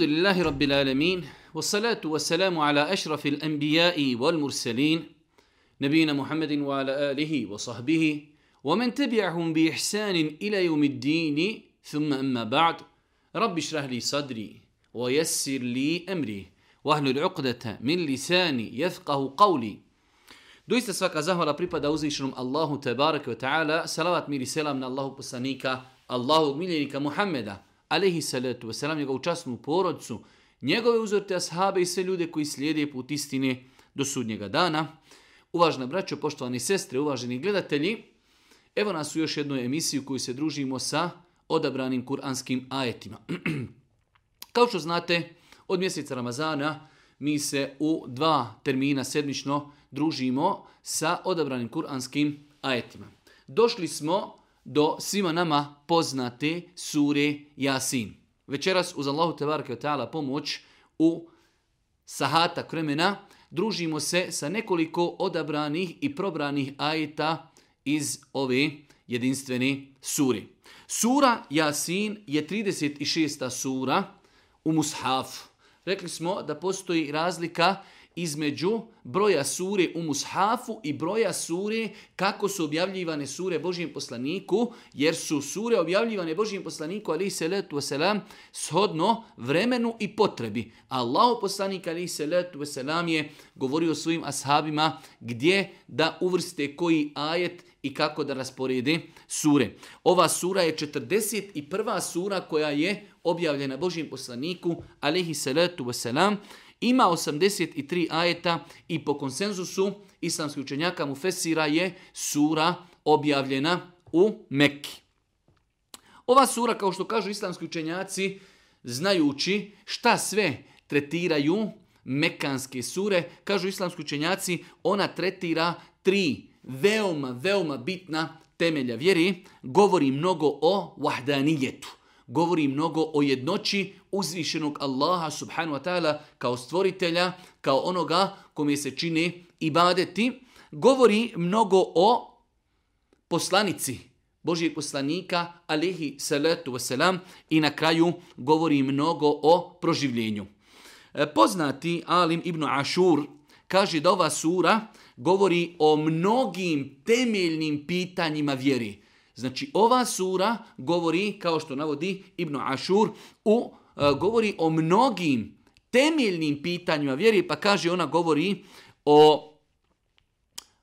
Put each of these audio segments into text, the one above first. الحمد لله رب العالمين والصلاة والسلام على أشرف الأنبياء والمرسلين نبينا محمد وعلى آله وصحبه ومن تبعهم بإحسان إلى يوم الدين ثم أما بعد رب اشرح لي صدري ويسر لي أمري واهل العقدة من لساني يفقه قولي Doista svaka أزهر pripada uzvišenom Allahu tebareke ve taala, salavat mir i selam na Allahu poslanika, alehi salatu wasalam, njegovu častnu porodcu, njegove uzorite ashabe i sve ljude koji slijede put istine do sudnjega dana. Uvažna braćo, poštovani sestre, uvaženi gledatelji, evo nas u još jednu emisiju koju se družimo sa odabranim kuranskim ajetima. Kao što znate, od mjeseca Ramazana mi se u dva termina sedmično družimo sa odabranim kuranskim ajetima. Došli smo do svima nama poznate sure Jasin. Večeras uz Allahu Tebarka Ta'ala pomoć u sahata kremena družimo se sa nekoliko odabranih i probranih ajeta iz ove jedinstvene suri. Sura Jasin je 36. sura u Mushaf. Rekli smo da postoji razlika između broja sure u mushafu i broja sure kako su objavljivane sure Božijem poslaniku, jer su sure objavljivane Božijem poslaniku, ali se letu selam shodno vremenu i potrebi. Allahu poslanik, ali se letu selam je govorio svojim ashabima gdje da uvrste koji ajet i kako da rasporedi sure. Ova sura je 41. sura koja je objavljena Božijem poslaniku, alihi salatu wasalam, ima 83 ajeta i po konsenzusu islamskih učenjaka mu fesira je sura objavljena u Mekki. Ova sura, kao što kažu islamski učenjaci, znajući šta sve tretiraju mekanske sure, kažu islamski učenjaci, ona tretira tri veoma, veoma bitna temelja vjeri, govori mnogo o vahdanijetu govori mnogo o jednoći uzvišenog Allaha subhanu wa ta'ala kao stvoritelja, kao onoga kome se čine ibadeti. Govori mnogo o poslanici Božijeg poslanika, alihi salatu wasalam, i na kraju govori mnogo o proživljenju. E, poznati Alim ibn Ašur kaže da ova sura govori o mnogim temeljnim pitanjima vjeri. Znači, ova sura govori, kao što navodi Ibnu Ašur, u, e, govori o mnogim temeljnim pitanjima vjeri, pa kaže, ona govori o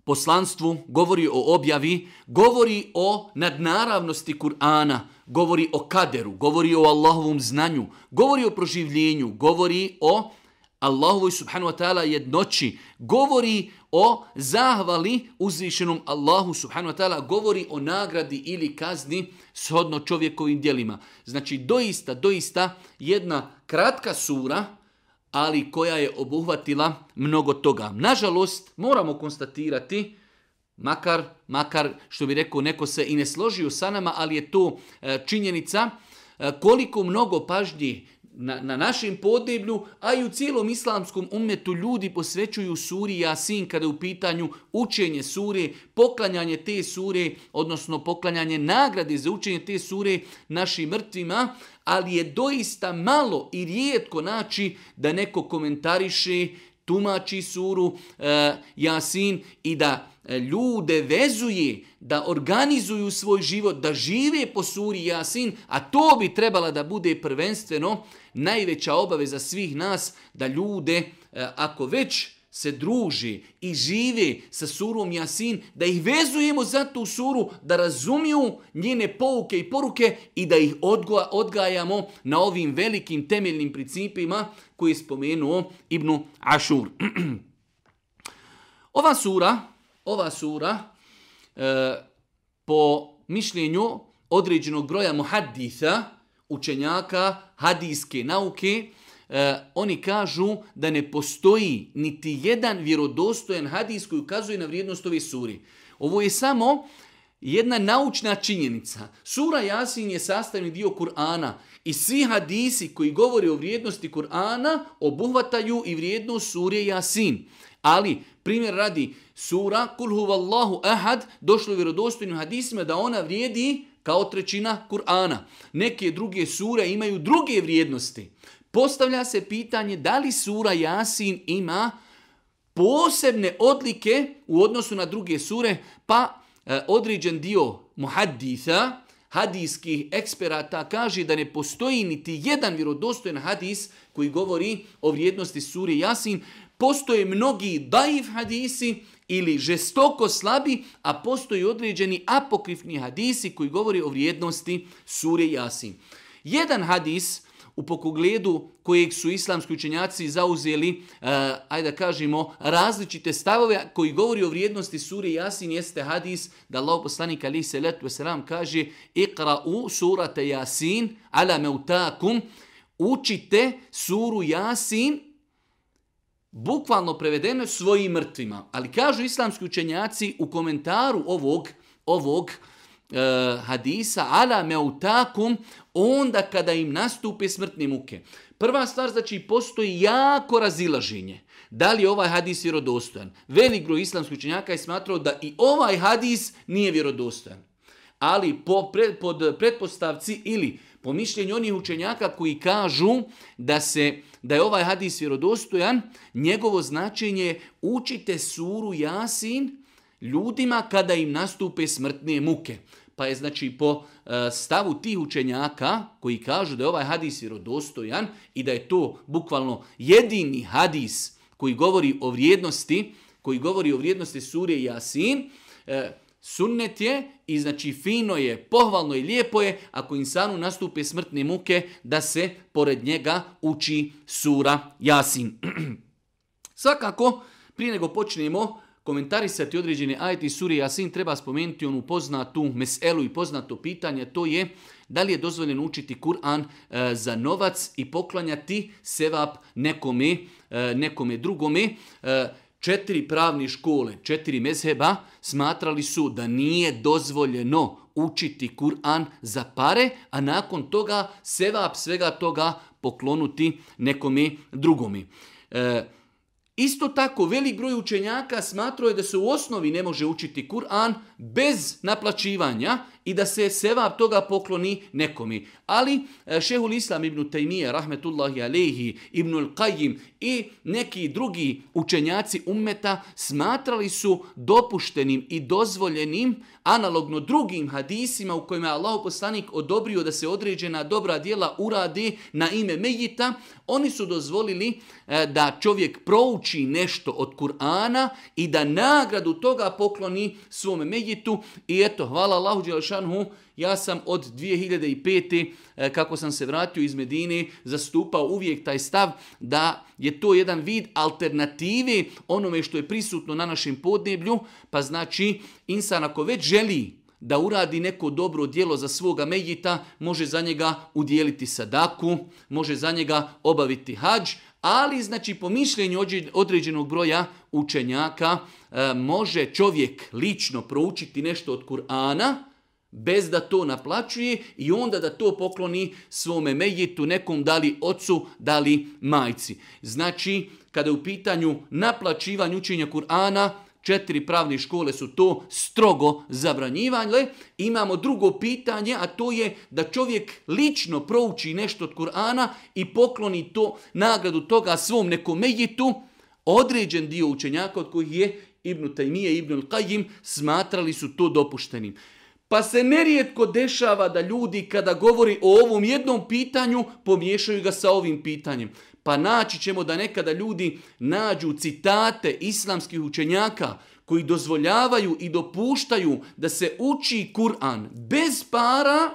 poslanstvu, govori o objavi, govori o nadnaravnosti Kur'ana, govori o kaderu, govori o Allahovom znanju, govori o proživljenju, govori o Allahovoj subhanahu wa ta'ala jednoći, govori o zahvali uzvišenom Allahu subhanahu wa ta'ala, govori o nagradi ili kazni shodno čovjekovim dijelima. Znači, doista, doista jedna kratka sura, ali koja je obuhvatila mnogo toga. Nažalost, moramo konstatirati, makar, makar, što bi rekao, neko se i ne složio sa nama, ali je to e, činjenica, e, koliko mnogo pažnji na, na našem podneblju, a i u cijelom islamskom umetu ljudi posvećuju suri Jasin kada je u pitanju učenje sure, poklanjanje te sure, odnosno poklanjanje nagrade za učenje te sure našim mrtvima, ali je doista malo i rijetko naći da neko komentariše, tumači suru e, Jasin i da eh, ljude vezuje da organizuju svoj život, da žive po suri Jasin, a to bi trebala da bude prvenstveno najveća obaveza svih nas, da ljude, e, ako već se druži i žive sa surom Jasin, da ih vezujemo za tu suru, da razumiju njene pouke i poruke i da ih odgajamo na ovim velikim temeljnim principima koji je spomenuo Ibnu Ašur. ova sura, ova sura, po mišljenju određenog broja muhaditha, učenjaka, hadijske nauke, e, oni kažu da ne postoji niti jedan vjerodostojan hadijs koji ukazuje na vrijednost ove suri. Ovo je samo jedna naučna činjenica. Sura Jasin je sastavni dio Kur'ana i svi hadisi koji govore o vrijednosti Kur'ana obuhvataju i vrijednost sure Jasin. Ali Primjer radi sura Kul huvallahu ahad došlo u vjerodostojnim hadisima da ona vrijedi kao trećina Kur'ana. Neke druge sure imaju druge vrijednosti. Postavlja se pitanje da li sura Jasin ima posebne odlike u odnosu na druge sure, pa e, određen dio muhaditha, hadijskih eksperata, kaže da ne postoji niti jedan vjerodostojen hadis koji govori o vrijednosti sure Jasin, postoje mnogi daif hadisi ili žestoko slabi, a postoje određeni apokrifni hadisi koji govori o vrijednosti sure Jasin. Jedan hadis u pokogledu kojeg su islamski učenjaci zauzeli, eh, ajde da kažemo, različite stavove koji govori o vrijednosti sure Jasin jeste hadis da Allah poslanik Ali Seletu Veseram kaže Iqra u surate Jasin ala meutakum, učite suru Jasin bukvalno prevedeno svojim mrtvima. Ali kažu islamski učenjaci u komentaru ovog ovog e, hadisa ala meutakum onda kada im nastupe smrtne muke. Prva stvar znači postoji jako razilaženje. Da li je ovaj hadis vjerodostojan? Velik broj islamskih učenjaka je smatrao da i ovaj hadis nije vjerodostojan. Ali po, pre, pod pretpostavci ili Po mišljenju onih učenjaka koji kažu da se da je ovaj hadis vjerodostojan, njegovo značenje je učite suru Jasin ljudima kada im nastupe smrtne muke. Pa je znači po e, stavu tih učenjaka koji kažu da je ovaj hadis vjerodostojan i da je to bukvalno jedini hadis koji govori o vrijednosti, koji govori o vrijednosti sure Jasin, e, sunnet je i znači fino je, pohvalno i lijepo je ako insanu nastupe smrtne muke da se pored njega uči sura Jasin. Svakako, prije nego počnemo komentarisati određene ajeti suri Jasin, treba spomenuti onu poznatu meselu i poznato pitanje, to je da li je dozvoljeno učiti Kur'an e, za novac i poklanjati sevap nekome, e, nekome drugome. E, četiri pravne škole, četiri mezheba, smatrali su da nije dozvoljeno učiti Kur'an za pare, a nakon toga sevap svega toga poklonuti nekome drugome. E, isto tako, velik broj učenjaka smatrao je da se u osnovi ne može učiti Kur'an bez naplaćivanja, i da se sevap toga pokloni nekomi. Ali e, šehul Islam ibn Taymiye, rahmetullahi aleyhi, ibn Al-Qayyim i neki drugi učenjaci ummeta smatrali su dopuštenim i dozvoljenim analogno drugim hadisima u kojima je Allah poslanik odobrio da se određena dobra dijela uradi na ime Mejita, Oni su dozvolili e, da čovjek prouči nešto od Kur'ana i da nagradu toga pokloni svome medjitu. I eto, hvala Allahu Đelšanhu, ja sam od 2005. E, kako sam se vratio iz Medine, zastupao uvijek taj stav da je to jedan vid alternative onome što je prisutno na našem podneblju. Pa znači, insan ako već želi da uradi neko dobro dijelo za svoga medjita, može za njega udjeliti sadaku, može za njega obaviti hađ, ali znači po mišljenju određenog broja učenjaka e, može čovjek lično proučiti nešto od Kur'ana, bez da to naplaćuje i onda da to pokloni svome mejitu, nekom dali ocu, dali majci. Znači, kada je u pitanju naplaćivanja učenja Kur'ana, četiri pravne škole su to strogo zabranjivanje. Imamo drugo pitanje, a to je da čovjek lično prouči nešto od Kur'ana i pokloni to nagradu toga svom nekom medjitu. Određen dio učenjaka od kojih je Ibn Taymiye, Ibn Al-Qayyim, smatrali su to dopuštenim. Pa se nerijetko dešava da ljudi kada govori o ovom jednom pitanju pomiješaju ga sa ovim pitanjem pa naći ćemo da nekada ljudi nađu citate islamskih učenjaka koji dozvoljavaju i dopuštaju da se uči Kur'an bez para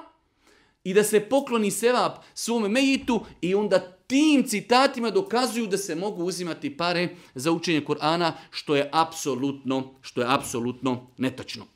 i da se pokloni sevap svome mejitu i onda tim citatima dokazuju da se mogu uzimati pare za učenje Kur'ana, što je apsolutno, što je apsolutno netočno.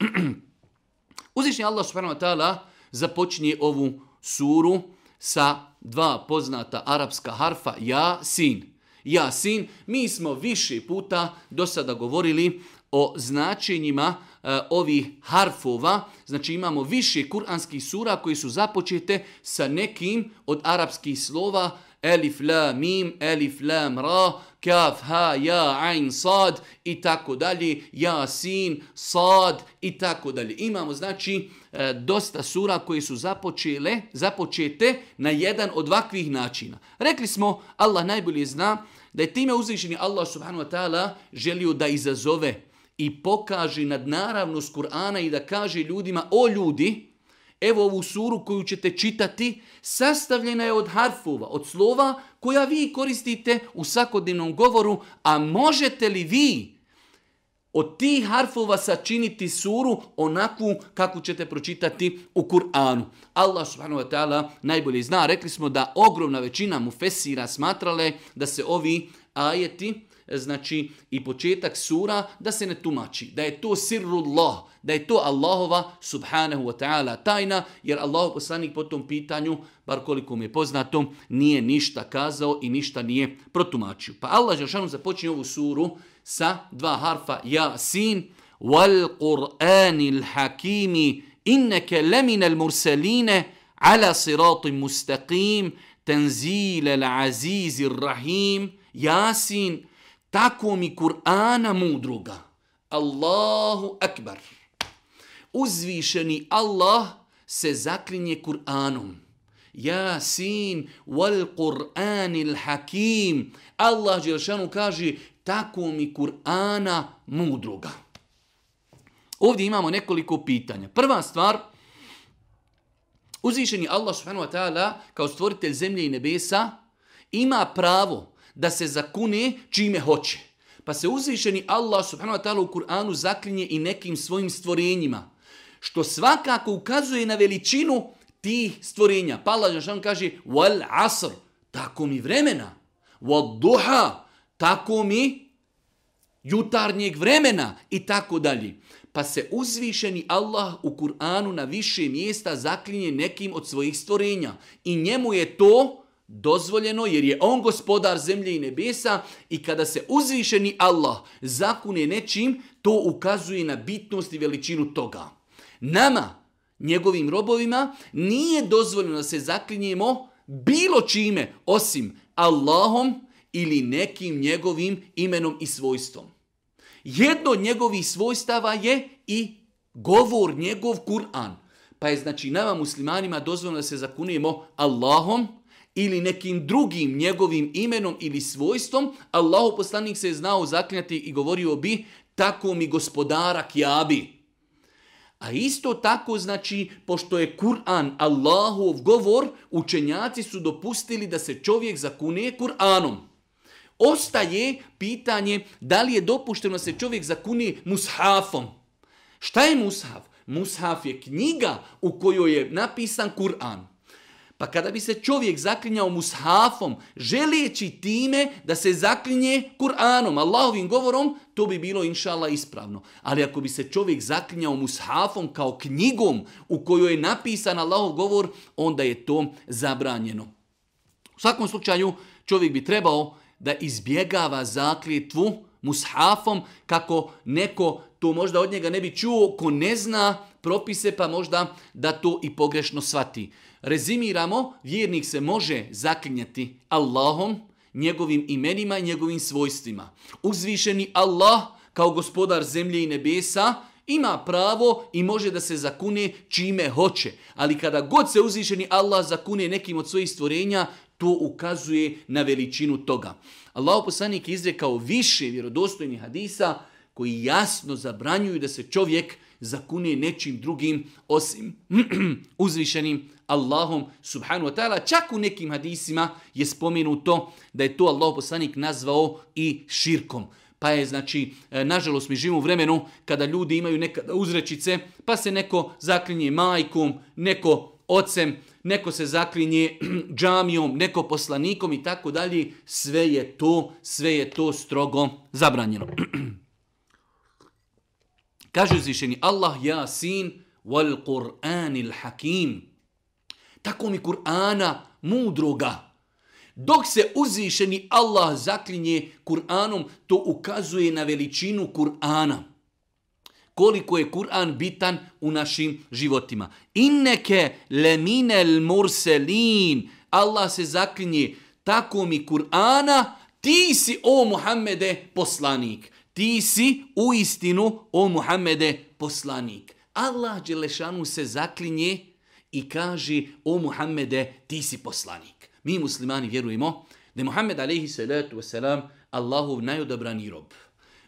Uzišnji Allah subhanahu wa ta'ala započinje ovu suru sa dva poznata arapska harfa, ja, sin. Ja, sin, mi smo više puta do sada govorili o značenjima e, ovih harfova, znači imamo više kuranskih sura koji su započete sa nekim od arapskih slova, elif la mim, elif lam ra, kaf ha ja ain sad i tako dalje, ja sin sad i tako dalje. Imamo znači e, dosta sura koje su započele, započete na jedan od ovakvih načina. Rekli smo, Allah najbolje zna da je time uzvišeni Allah subhanu wa ta'ala želio da izazove i pokaže nadnaravnost Kur'ana i da kaže ljudima, o ljudi, Evo ovu suru koju ćete čitati, sastavljena je od harfova, od slova koja vi koristite u svakodnevnom govoru, a možete li vi od tih harfova sačiniti suru onakvu kakvu ćete pročitati u Kur'anu. Allah subhanahu wa ta'ala najbolje zna, rekli smo da ogromna većina mufesira smatrale da se ovi ajeti, znači i početak sura da se ne tumači da je to sirrullah da je to Allahova subhanahu wa ta'ala tajna jer Allahov poslanik po tom pitanju bar koliko mi je poznato nije ništa kazao i ništa nije protumačio pa Allah džalaluhu započinje ovu suru sa dva harfa ja sin wal qur'anil hakim innaka laminal mursalin ala siratin mustaqim tanzilal azizir rahim Jasin, tako mi Kur'ana mudruga. Allahu akbar. Uzvišeni Allah se zaklinje Kur'anom. Jasin wal Kur'an il hakim. Allah Đelšanu kaže tako mi Kur'ana mudruga. Ovdje imamo nekoliko pitanja. Prva stvar, uzvišeni Allah subhanahu wa ta'ala kao stvoritelj zemlje i nebesa ima pravo da se zakune čime hoće. Pa se uzvišeni Allah subhanahu wa ta'ala u Kur'anu zaklinje i nekim svojim stvorenjima. Što svakako ukazuje na veličinu tih stvorenja. Pa Allah Žešan kaže, wal asr, tako mi vremena. Wal duha, tako mi jutarnjeg vremena. I tako dalje. Pa se uzvišeni Allah u Kur'anu na više mjesta zaklinje nekim od svojih stvorenja. I njemu je to dozvoljeno jer je on gospodar zemlje i nebesa i kada se uzvišeni Allah zakune nečim, to ukazuje na bitnost i veličinu toga. Nama, njegovim robovima, nije dozvoljeno da se zaklinjemo bilo čime osim Allahom ili nekim njegovim imenom i svojstvom. Jedno od njegovih svojstava je i govor njegov Kur'an. Pa je znači nama muslimanima dozvoljeno da se zakunujemo Allahom, ili nekim drugim njegovim imenom ili svojstvom, Allahu poslanik se je znao zaklinjati i govorio bi tako mi gospodara kjabi. A isto tako znači, pošto je Kur'an Allahov govor, učenjaci su dopustili da se čovjek zakune Kur'anom. Ostaje pitanje da li je dopušteno da se čovjek zakune mushafom. Šta je mushaf? Mushaf je knjiga u kojoj je napisan Kur'an. Pa kada bi se čovjek zaklinjao mushafom, želijeći time da se zaklinje Kur'anom, Allahovim govorom, to bi bilo inšala ispravno. Ali ako bi se čovjek zaklinjao mushafom kao knjigom u kojoj je napisan Allahov govor, onda je to zabranjeno. U svakom slučaju, čovjek bi trebao da izbjegava zakljetvu mushafom kako neko to možda od njega ne bi čuo ko ne zna propise pa možda da to i pogrešno shvati. Rezimiramo, vjernik se može zaklinjati Allahom, njegovim imenima i njegovim svojstvima. Uzvišeni Allah, kao gospodar zemlje i nebesa, ima pravo i može da se zakune čime hoće. Ali kada god se uzvišeni Allah zakune nekim od svojih stvorenja, to ukazuje na veličinu toga. Allah poslanik je izrekao više vjerodostojnih hadisa koji jasno zabranjuju da se čovjek zakune nečim drugim osim uzvišenim Allah Allahom subhanu wa ta'ala. Čak u nekim hadisima je spomenuto da je to Allah poslanik nazvao i širkom. Pa je, znači, e, nažalost mi živimo u vremenu kada ljudi imaju nekada uzrečice, pa se neko zaklinje majkom, neko ocem, neko se zaklinje džamijom, neko poslanikom i tako dalje, sve je to, sve je to strogo zabranjeno. Kaže uzvišeni Allah Yasin wal Qur'anil Hakim tako mi Kur'ana mudroga. Dok se uzvišeni Allah zaklinje Kur'anom, to ukazuje na veličinu Kur'ana. Koliko je Kur'an bitan u našim životima. Inneke leminel murselin. Allah se zaklinje tako mi Kur'ana, ti si o Muhammede poslanik. Ti si u istinu o Muhammede poslanik. Allah Đelešanu se zaklinje poslanik i kaže o Muhammede ti si poslanik. Mi muslimani vjerujemo da je Muhammed alaihi salatu wasalam Allahov najodabrani rob.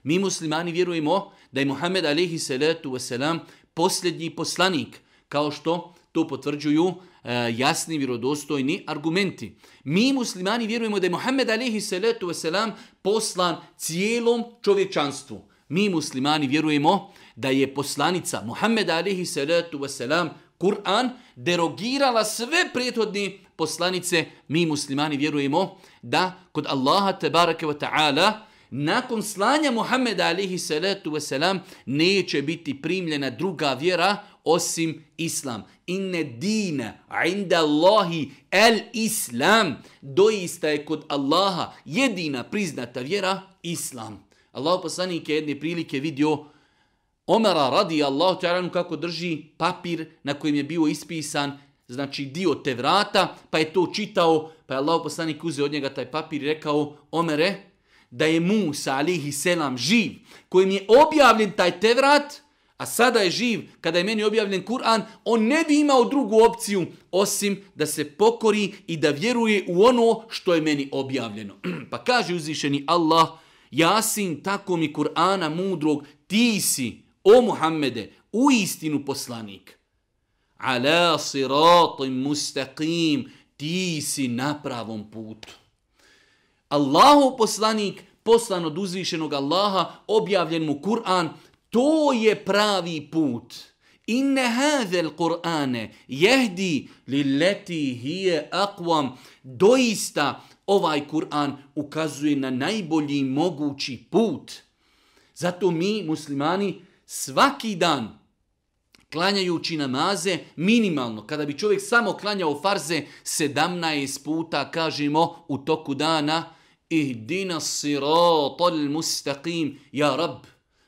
Mi muslimani vjerujemo da je Muhammed alaihi salatu wasalam posljednji poslanik kao što to potvrđuju e, jasni vjerodostojni argumenti. Mi muslimani vjerujemo da je Muhammed alaihi salatu wasalam poslan cijelom čovječanstvu. Mi muslimani vjerujemo da je poslanica Muhammed alaihi salatu wasalam Kur'an derogirala sve prethodne poslanice, mi muslimani vjerujemo da kod Allaha tebareke ve taala nakon slanja Muhameda alihi salatu ve selam neće biti primljena druga vjera osim islam. Inne dina inda Allahi el islam. Doista je kod Allaha jedina priznata vjera islam. Allah poslanik je jedne prilike vidio Omara radi Allah tjaranu kako drži papir na kojem je bio ispisan znači dio te vrata, pa je to čitao, pa je Allah poslanik uzeo od njega taj papir i rekao, Omere, da je Musa alihi selam živ, kojim je objavljen taj te vrat, a sada je živ, kada je meni objavljen Kur'an, on ne bi imao drugu opciju, osim da se pokori i da vjeruje u ono što je meni objavljeno. pa kaže uzvišeni Allah, Jasin, tako mi Kur'ana mudrog, ti si, O Muhammede, u istinu poslanik. Ala siratim mustaqim, ti si na pravom putu. Allahu poslanik, poslan od uzvišenog Allaha, objavljen mu Kur'an, to je pravi put. Inne hazel Kur'ane jehdi li leti hije akvam. Doista ovaj Kur'an ukazuje na najbolji mogući put. Zato mi, muslimani, svaki dan klanjajući namaze minimalno, kada bi čovjek samo klanjao farze 17 puta, kažemo, u toku dana, ihdina siratul mustaqim, ja rab,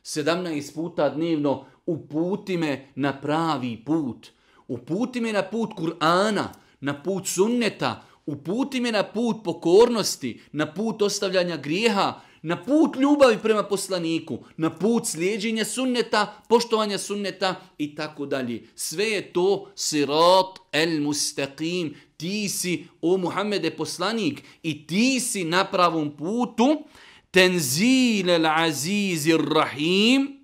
17 puta dnevno, uputi me na pravi put, uputi me na put Kur'ana, na put sunneta, uputi me na put pokornosti, na put ostavljanja grijeha, na put ljubavi prema poslaniku, na put slijedženja sunneta, poštovanja sunneta i tako dalje. Sve je to sirat el mustaqim, ti si o Muhammede poslanik i ti si na pravom putu tenzil el azizir rahim,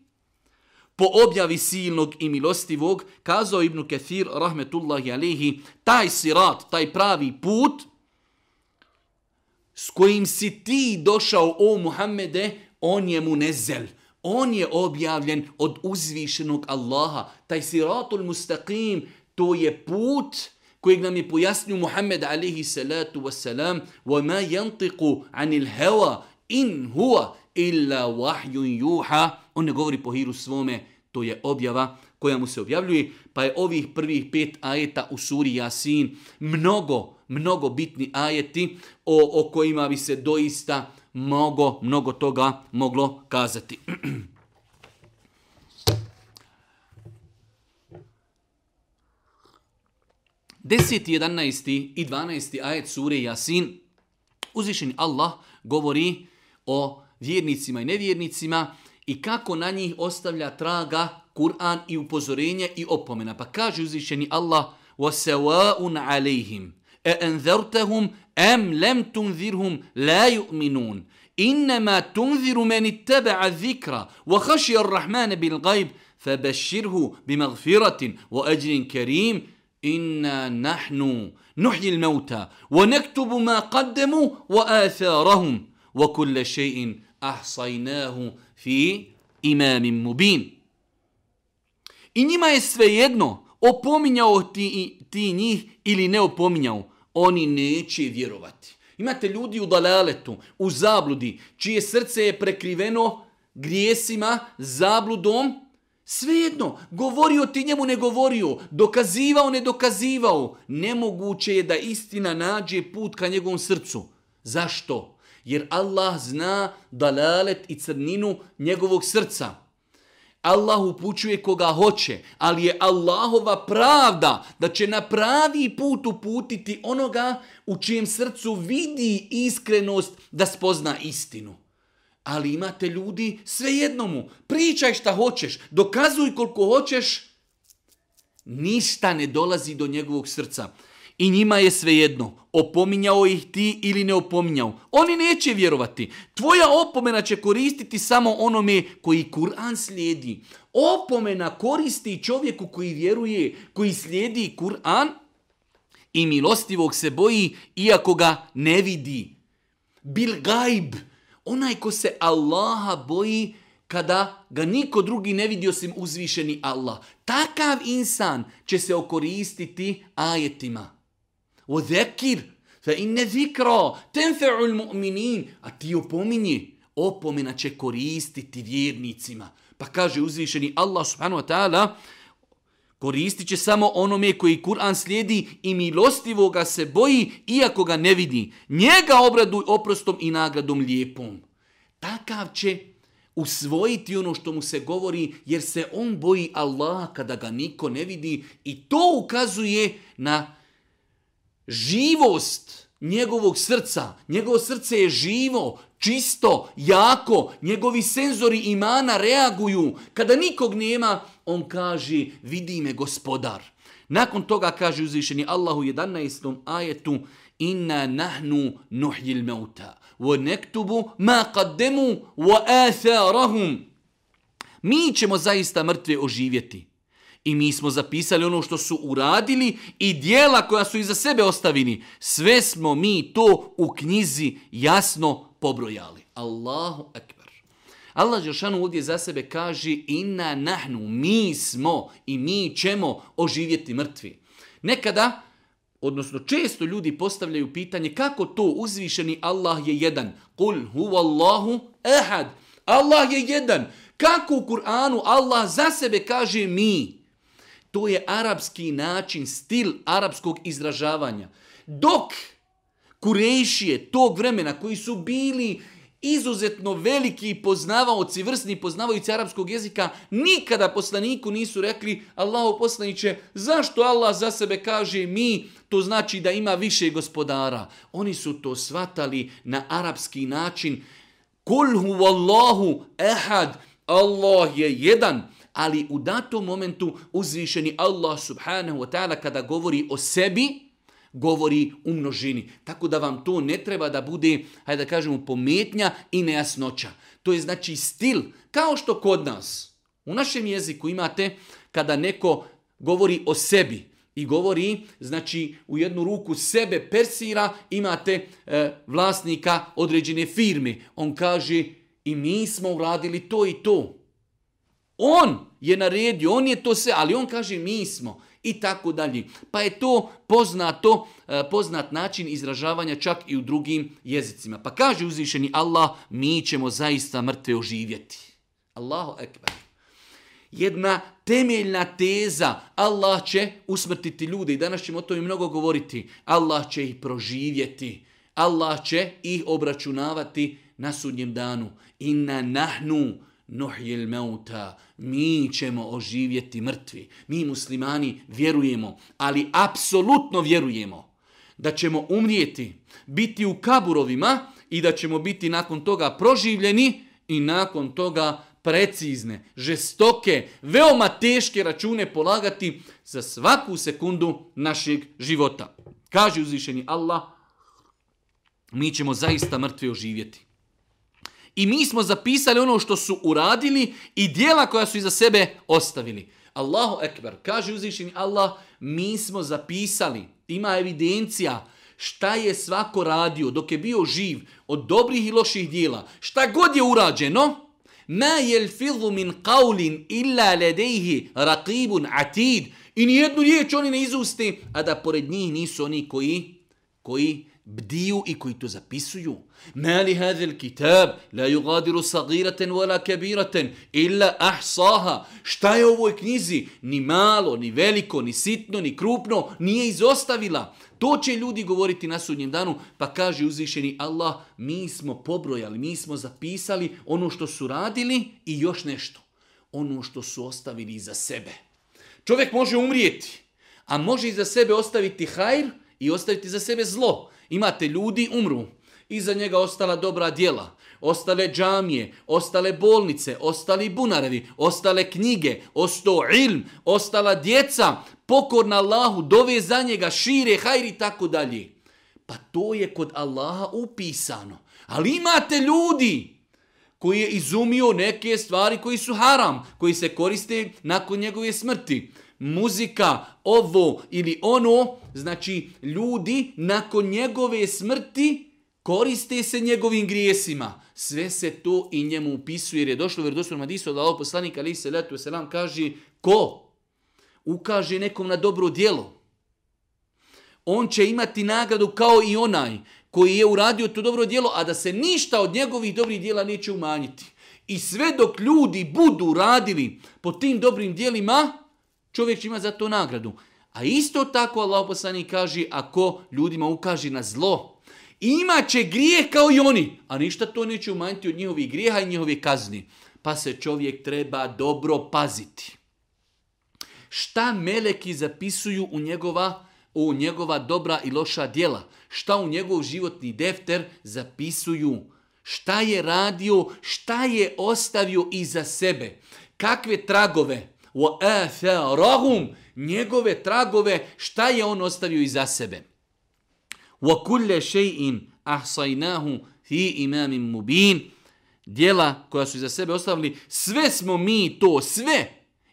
po objavi silnog i milostivog, kazao Ibnu Kathir, rahmetullahi alihi, taj sirat, taj pravi put, s kojim si ti došao, o Muhammede, on je mu nezel. On je objavljen od uzvišenog Allaha. Taj siratul mustaqim, to je put kojeg nam je pojasnio Muhammed alaihi salatu wasalam wa ma jantiku anil hewa in huwa illa wahjun juha on ne govori po hiru svome to je objava koja mu se objavljuje pa je ovih prvih pet ajeta u suri Jasin mnogo mnogo bitni ajeti o, o kojima bi se doista mogo, mnogo toga moglo kazati. Deseti, jedanaesti i dvanaesti ajet sure Jasin, uzvišeni Allah govori o vjernicima i nevjernicima i kako na njih ostavlja traga Kur'an i upozorenje i opomena. Pa kaže uzvišeni Allah, وَسَوَاُنْ عَلَيْهِمْ أأنذرتهم أم لم تنذرهم لا يؤمنون إنما تنذر من اتبع الذكر وخشي الرحمن بالغيب فبشره بمغفرة وأجر كريم إنا نحن نحيي الموتى ونكتب ما قدموا وآثارهم وكل شيء أحصيناه في إمام مبين إنما njima je svejedno opominjao ti, ti njih ili ne opominjao. oni neće vjerovati. Imate ljudi u dalaletu, u zabludi, čije srce je prekriveno grijesima, zabludom, svejedno, govorio ti njemu ne govorio, dokazivao ne dokazivao, nemoguće je da istina nađe put ka njegovom srcu. Zašto? Jer Allah zna dalalet i crninu njegovog srca. Allah upućuje koga hoće, ali je Allahova pravda da će na pravi put uputiti onoga u čijem srcu vidi iskrenost da spozna istinu. Ali imate ljudi sve jednomu, pričaj šta hoćeš, dokazuj koliko hoćeš, ništa ne dolazi do njegovog srca. I njima je svejedno, opominjao ih ti ili ne opominjao. Oni neće vjerovati. Tvoja opomena će koristiti samo onome koji Kur'an slijedi. Opomena koristi čovjeku koji vjeruje, koji slijedi Kur'an i milostivog se boji, iako ga ne vidi. Bil gajb, onaj ko se Allaha boji kada ga niko drugi ne vidi osim uzvišeni Allah. Takav insan će se okoristiti ajetima. وذكر فإن ذكرى تنفع المؤمنين a ti opominji opomena će koristiti vjernicima pa kaže uzvišeni Allah subhanahu wa ta'ala koristit će samo onome koji Kur'an slijedi i milostivoga se boji iako ga ne vidi njega obraduj oprostom i nagradom lijepom takav će usvojiti ono što mu se govori jer se on boji Allaha kada ga niko ne vidi i to ukazuje na živost njegovog srca, njegovo srce je živo, čisto, jako, njegovi senzori imana reaguju. Kada nikog nema, on kaže, vidi me gospodar. Nakon toga kaže uzvišeni Allah u 11. ajetu, inna nahnu nuhjil meuta, wa nektubu ma kademu wa atharahum. Mi ćemo zaista mrtve oživjeti. I mi smo zapisali ono što su uradili i dijela koja su iza sebe ostavili. Sve smo mi to u knjizi jasno pobrojali. Allahu akbar. Allah Jošanu ovdje za sebe kaže inna nahnu, mi smo i mi ćemo oživjeti mrtvi. Nekada, odnosno često ljudi postavljaju pitanje kako to uzvišeni Allah je jedan. Kul huvallahu ehad. Allah je jedan. Kako u Kur'anu Allah za sebe kaže mi? Mi. To je arapski način, stil arapskog izražavanja. Dok kurejšije tog vremena koji su bili izuzetno veliki poznavaoci, vrsni poznavajući arapskog jezika, nikada poslaniku nisu rekli Allahu poslaniće, zašto Allah za sebe kaže mi, to znači da ima više gospodara. Oni su to svatali na arapski način. Kul huwallahu ehad, Allah je jedan ali u datom momentu uzvišeni Allah subhanahu wa ta'ala kada govori o sebi, govori u množini. Tako da vam to ne treba da bude, hajde da kažemo, pometnja i nejasnoća. To je znači stil, kao što kod nas, u našem jeziku imate, kada neko govori o sebi i govori, znači u jednu ruku sebe persira, imate e, vlasnika određene firme. On kaže i mi smo uradili to i to. On je naredio, on je to sve, ali on kaže mi smo i tako dalje. Pa je to poznato, eh, poznat način izražavanja čak i u drugim jezicima. Pa kaže uzvišeni Allah, mi ćemo zaista mrtve oživjeti. Allahu ekber. Jedna temeljna teza, Allah će usmrtiti ljude i danas ćemo o tome mnogo govoriti. Allah će ih proživjeti, Allah će ih obračunavati na sudnjem danu. Inna nahnu, nahnu, nuhjil meuta, mi ćemo oživjeti mrtvi. Mi muslimani vjerujemo, ali apsolutno vjerujemo da ćemo umrijeti, biti u kaburovima i da ćemo biti nakon toga proživljeni i nakon toga precizne, žestoke, veoma teške račune polagati za svaku sekundu našeg života. Kaže uzvišeni Allah, mi ćemo zaista mrtvi oživjeti i mi smo zapisali ono što su uradili i dijela koja su iza sebe ostavili. Allahu ekber, kaže uzvišeni Allah, mi smo zapisali, ima evidencija šta je svako radio dok je bio živ od dobrih i loših dijela. Šta god je urađeno, ma yalfizu min qawlin illa ladayhi raqibun atid. I ni jednu riječ oni ne izuste, a da pored njih nisu oni koji koji bdiju i koji to zapisuju. Ma li hadhil kitab la yugadiru sagiraten wala kabiraten illa ahsaha. Šta je u ovoj knjizi? Ni malo, ni veliko, ni sitno, ni krupno nije izostavila. To će ljudi govoriti na sudnjem danu, pa kaže uzvišeni Allah, mi smo pobrojali, mi smo zapisali ono što su radili i još nešto. Ono što su ostavili iza sebe. Čovjek može umrijeti, a može iza sebe ostaviti hajr i ostaviti za sebe zlo. Imate ljudi umru, iza njega ostala dobra djela, ostale džamije, ostale bolnice, ostali bunarevi, ostale knjige, osto ilm, ostala djeca, pokorna Allahu, dove za njega, šire, hajri, tako dalje. Pa to je kod Allaha upisano. Ali imate ljudi koji je izumio neke stvari koji su haram, koji se koriste nakon njegove smrti muzika, ovo ili ono, znači ljudi nakon njegove smrti koriste se njegovim grijesima. Sve se to i njemu upisuje jer je došlo u vjerovostom Madisu da ovo poslanik Ali se letu selam kaže ko ukaže nekom na dobro djelo. On će imati nagradu kao i onaj koji je uradio to dobro djelo, a da se ništa od njegovih dobrih djela neće umanjiti. I sve dok ljudi budu radili po tim dobrim djelima, čovjek će imati za to nagradu. A isto tako Allah poslani kaže, ako ljudima ukaže na zlo, imaće grijeh kao i oni, a ništa to neće umanjiti od njihovih grijeha i njihovih kazni. Pa se čovjek treba dobro paziti. Šta meleki zapisuju u njegova, u njegova dobra i loša dijela? Šta u njegov životni defter zapisuju? Šta je radio, šta je ostavio iza sebe? Kakve tragove? وآثارهم njegove tragove šta je on ostavio iza sebe. وكل شيء أحصيناه في إمام مبين djela koja su iza sebe ostavili, sve smo mi to, sve,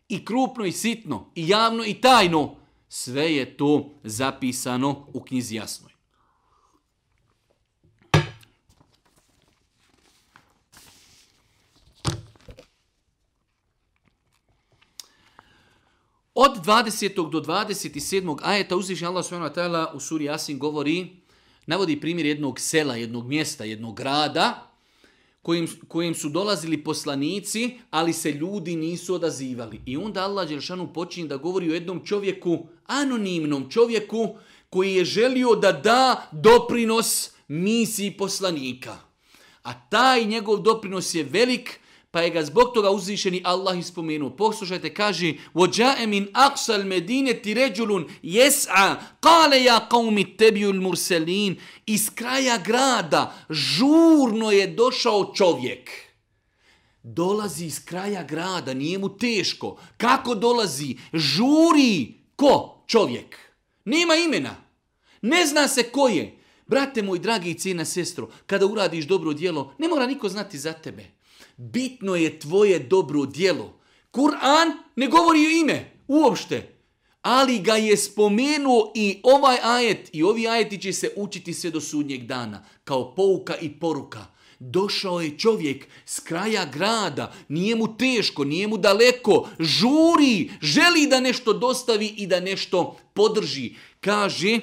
i krupno i sitno, i javno i tajno, sve je to zapisano u knjizi jasnoj. Od 20. do 27. ajeta uzvišnji Allah subhanahu wa ta'ala u suri Asin govori, navodi primjer jednog sela, jednog mjesta, jednog grada, kojim, kojim su dolazili poslanici, ali se ljudi nisu odazivali. I onda Allah Đeršanu počinje da govori o jednom čovjeku, anonimnom čovjeku, koji je želio da da doprinos misiji poslanika. A taj njegov doprinos je velik, pa je ga zbog toga uzvišeni Allah ispomenuo. Poslušajte, kaže, وَجَاءَ مِنْ أَقْسَ الْمَدِينَةِ رَجُلٌ يَسْعَ قَالَ يَا قَوْمِ تَبِيُ الْمُرْسَلِينَ Iz kraja grada žurno je došao čovjek. Dolazi iz kraja grada, nije mu teško. Kako dolazi? Žuri ko? Čovjek. Nema imena. Ne zna se ko je. Brate moj, dragi i cijena sestro, kada uradiš dobro dijelo, ne mora niko znati za tebe bitno je tvoje dobro dijelo. Kur'an ne govori ime uopšte, ali ga je spomenuo i ovaj ajet i ovi ajeti će se učiti sve do sudnjeg dana kao pouka i poruka. Došao je čovjek s kraja grada, nije mu teško, nije mu daleko, žuri, želi da nešto dostavi i da nešto podrži. Kaže,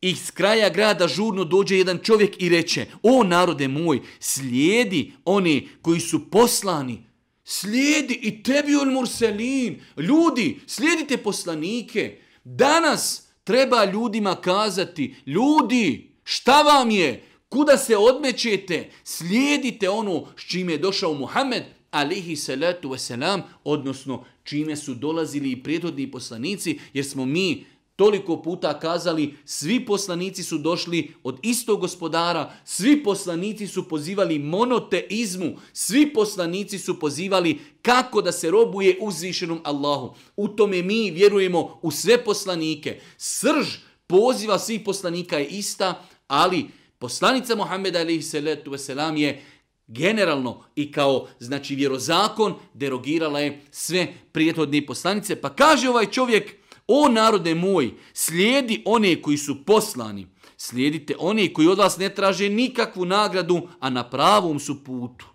I s kraja grada žurno dođe jedan čovjek i reče, o narode moj, slijedi oni koji su poslani, slijedi i tebi on murselin, ljudi, slijedite poslanike. Danas treba ljudima kazati, ljudi, šta vam je, kuda se odmećete, slijedite ono s čime je došao Muhammed, alihi salatu wasalam, odnosno čime su dolazili i prijedhodni poslanici, jer smo mi, toliko puta kazali, svi poslanici su došli od istog gospodara, svi poslanici su pozivali monoteizmu, svi poslanici su pozivali kako da se robuje uzvišenom Allahu. U tome mi vjerujemo u sve poslanike. Srž poziva svih poslanika je ista, ali poslanica Muhammeda a.s. je generalno i kao znači vjerozakon derogirala je sve prijetodne poslanice. Pa kaže ovaj čovjek, O narode moj, slijedi one koji su poslani. Slijedite one koji od vas ne traže nikakvu nagradu, a na pravom su putu.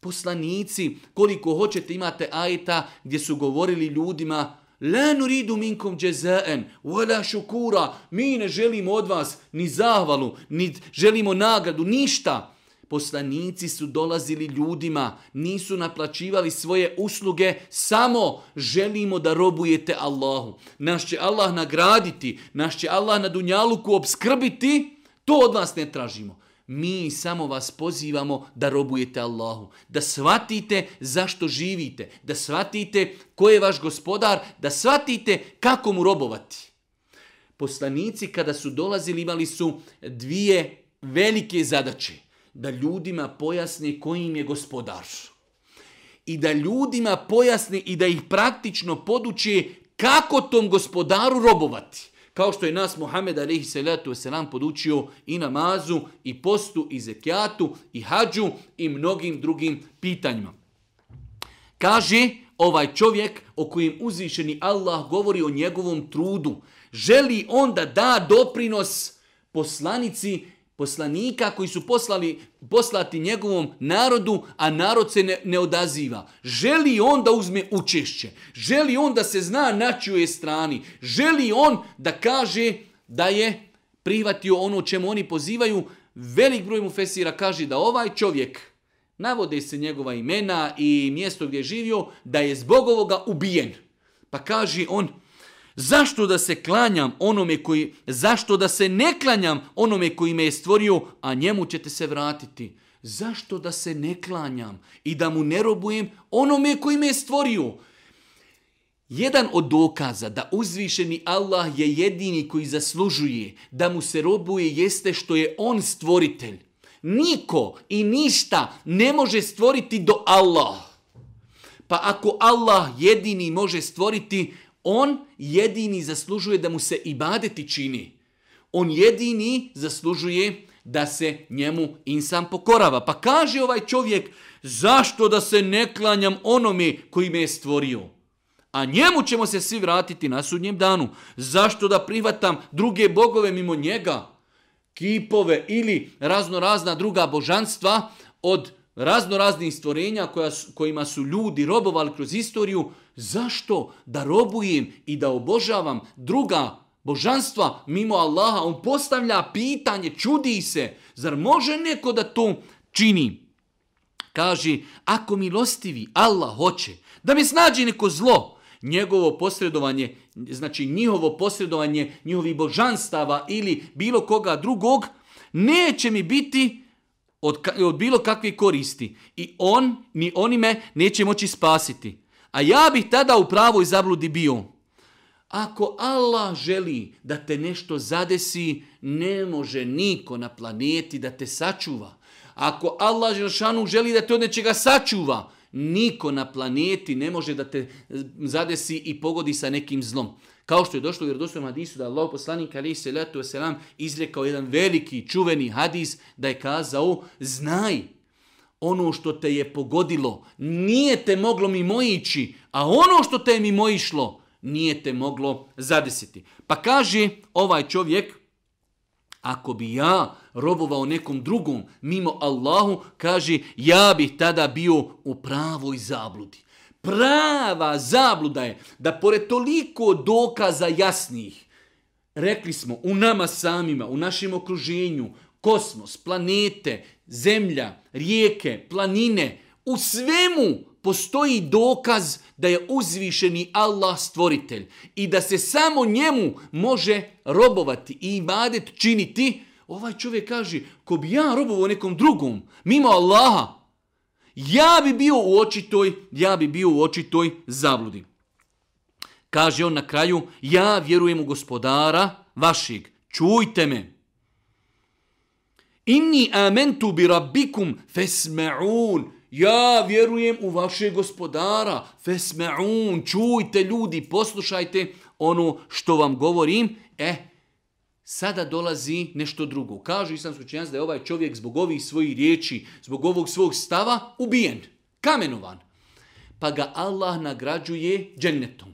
Poslanici, koliko hoćete imate ajta gdje su govorili ljudima La nuridu minkum jazaen wala shukura. Mi ne želimo od vas ni zahvalu, ni želimo nagradu, ništa poslanici su dolazili ljudima, nisu naplaćivali svoje usluge, samo želimo da robujete Allahu. Naš će Allah nagraditi, naš će Allah na dunjaluku obskrbiti, to od vas ne tražimo. Mi samo vas pozivamo da robujete Allahu, da shvatite zašto živite, da shvatite ko je vaš gospodar, da shvatite kako mu robovati. Poslanici kada su dolazili imali su dvije velike zadaće da ljudima pojasni kojim je gospodar. I da ljudima pojasni i da ih praktično poduči kako tom gospodaru robovati. Kao što je nas Muhammed Alihi Salatu Veselam podučio i namazu, i postu, i zekijatu, i hađu, i mnogim drugim pitanjima. Kaže ovaj čovjek o kojem uzvišeni Allah govori o njegovom trudu. Želi on da da doprinos poslanici poslanika koji su poslali, poslati njegovom narodu, a narod se ne, ne odaziva. Želi on da uzme učešće, želi on da se zna na čuje strani, želi on da kaže da je prihvatio ono čemu oni pozivaju, velik broj mu fesira kaže da ovaj čovjek, navode se njegova imena i mjesto gdje je živio, da je zbog ovoga ubijen. Pa kaže on, Zašto da se klanjam onome koji, zašto da se ne klanjam onome koji me je stvorio, a njemu ćete se vratiti? Zašto da se ne klanjam i da mu ne robujem onome koji me je stvorio? Jedan od dokaza da uzvišeni Allah je jedini koji zaslužuje da mu se robuje jeste što je on stvoritelj. Niko i ništa ne može stvoriti do Allah. Pa ako Allah jedini može stvoriti, On jedini zaslužuje da mu se ibadeti čini. On jedini zaslužuje da se njemu insan pokorava. Pa kaže ovaj čovjek, zašto da se ne klanjam onome koji me je stvorio? A njemu ćemo se svi vratiti na sudnjem danu. Zašto da prihvatam druge bogove mimo njega? Kipove ili razno razna druga božanstva od razno raznih stvorenja koja, kojima su ljudi robovali kroz istoriju, Zašto da robujem i da obožavam druga božanstva mimo Allaha? On postavlja pitanje, čudi se, zar može neko da to čini? Kaže, ako milostivi Allah hoće da me snađe neko zlo, njegovo posredovanje, znači njihovo posredovanje, njihovi božanstava ili bilo koga drugog, neće mi biti od, od bilo kakve koristi. I on, ni oni me neće moći spasiti. A ja bih tada u pravoj zabludi bio. Ako Allah želi da te nešto zadesi, ne može niko na planeti da te sačuva. Ako Allah Želšanu želi da te od nečega sačuva, niko na planeti ne može da te zadesi i pogodi sa nekim zlom. Kao što je došlo u Jerodosu Hadisu da Allah poslanik Ali Selatu Veselam izrekao jedan veliki čuveni hadis da je kazao, znaj ono što te je pogodilo, nije te moglo mimoići, a ono što te je mimoišlo, nije te moglo zadesiti. Pa kaže ovaj čovjek, ako bi ja robovao nekom drugom mimo Allahu, kaže, ja bih tada bio u pravoj zabludi. Prava zabluda je da pored toliko dokaza jasnih, rekli smo u nama samima, u našem okruženju, kosmos, planete, zemlja, rijeke, planine, u svemu postoji dokaz da je uzvišeni Allah stvoritelj i da se samo njemu može robovati i ibadet činiti, ovaj čovjek kaže, ko bi ja robovao nekom drugom, mimo Allaha, ja bi bio u očitoj, ja bi bio u očitoj zabludi. Kaže on na kraju, ja vjerujem u gospodara vašeg, čujte me. Inni amentu bi rabbikum fesme'un. Ja vjerujem u vašeg gospodara. Fesme'un. Čujte ljudi, poslušajte ono što vam govorim. E, sada dolazi nešto drugo. Kažu sam učenjac da je ovaj čovjek zbog ovih svojih riječi, zbog ovog svog stava, ubijen, kamenovan. Pa ga Allah nagrađuje džennetom.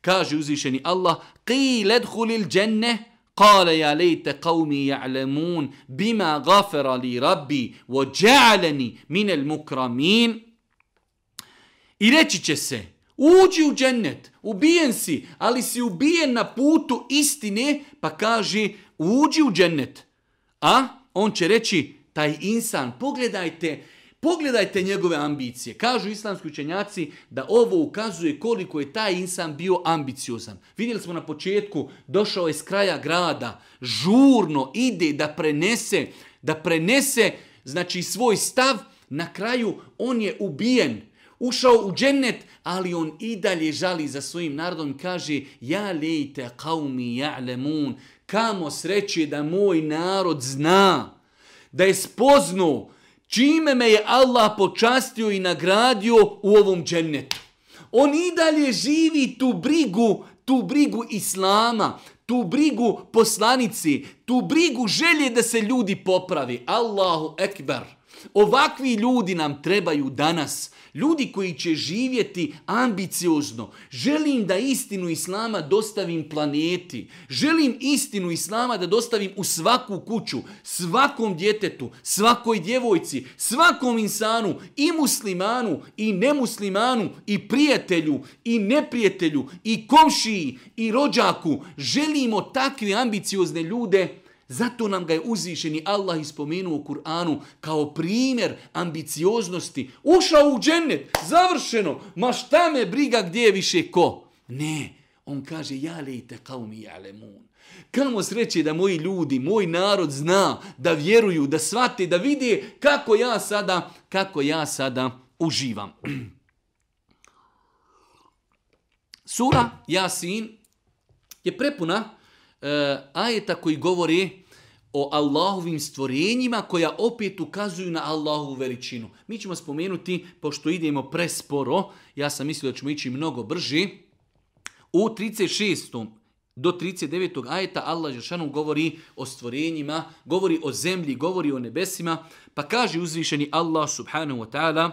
Kaže uzvišeni Allah, قِيْ لَدْخُلِ الْجَنَّةِ قال يا ليت قومي يعلمون بما غفر لي ربي وجعلني من المكرمين I reći će se, uđi u džennet, ubijen si, ali si ubijen na putu istine, pa kaže, uđi u džennet. A on će reći, taj insan, pogledajte, Pogledajte njegove ambicije. Kažu islamski učenjaci da ovo ukazuje koliko je taj insan bio ambiciozan. Vidjeli smo na početku, došao je s kraja grada, žurno ide da prenese, da prenese znači svoj stav, na kraju on je ubijen. Ušao u džennet, ali on i dalje žali za svojim narodom i kaže Ja lejte kaumi ja'lemun, kamo sreće da moj narod zna da je spoznu čime me je Allah počastio i nagradio u ovom džennetu. On i dalje živi tu brigu, tu brigu Islama, tu brigu poslanici, tu brigu želje da se ljudi popravi. Allahu ekber. Ovakvi ljudi nam trebaju danas. Ljudi koji će živjeti ambiciozno, želim da istinu Islama dostavim planeti, želim istinu Islama da dostavim u svaku kuću, svakom djetetu, svakoj djevojci, svakom insanu, i muslimanu, i nemuslimanu, i prijatelju, i neprijatelju, i komšiji, i rođaku, želimo takve ambiciozne ljude učiniti Zato nam ga je uzvišeni Allah ispomenuo u Kur'anu kao primjer ambicioznosti. Ušao u džennet, završeno, ma šta me briga gdje je više ko? Ne, on kaže, ja lejte kao mi alemun. Kamo sreće da moji ljudi, moj narod zna, da vjeruju, da svate, da vidi kako ja sada, kako ja sada uživam. Sura Jasin je prepuna uh, ajeta koji govori o Allahovim stvorenjima koja opet ukazuju na Allahovu veličinu. Mi ćemo spomenuti, pošto idemo presporo, ja sam mislio da ćemo ići mnogo brži, u 36. do 39. ajeta Allah Žešanu govori o stvorenjima, govori o zemlji, govori o nebesima, pa kaže uzvišeni Allah subhanahu wa ta'ala,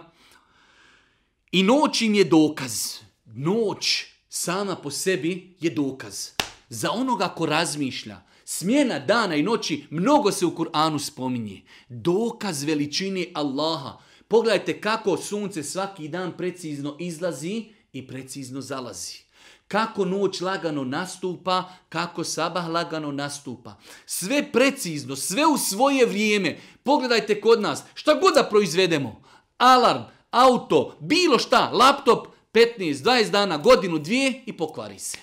i noć im je dokaz, noć sama po sebi je dokaz za onoga ko razmišlja, smjena dana i noći mnogo se u Kur'anu spominje. Dokaz veličine Allaha. Pogledajte kako sunce svaki dan precizno izlazi i precizno zalazi. Kako noć lagano nastupa, kako sabah lagano nastupa. Sve precizno, sve u svoje vrijeme. Pogledajte kod nas, šta god da proizvedemo. Alarm, auto, bilo šta, laptop, 15, 20 dana, godinu, dvije i pokvari se.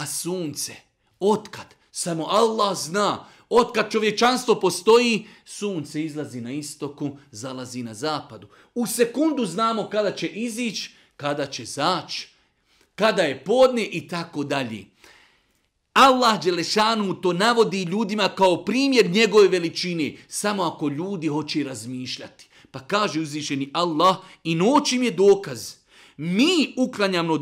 A sunce, otkad, samo Allah zna, otkad čovječanstvo postoji, sunce izlazi na istoku, zalazi na zapadu. U sekundu znamo kada će izići, kada će zaći, kada je podne i tako dalje. Allah Đelešanu to navodi ljudima kao primjer njegove veličine, samo ako ljudi hoće razmišljati. Pa kaže uzvišeni Allah i noć im je dokaz – mi uklanjamo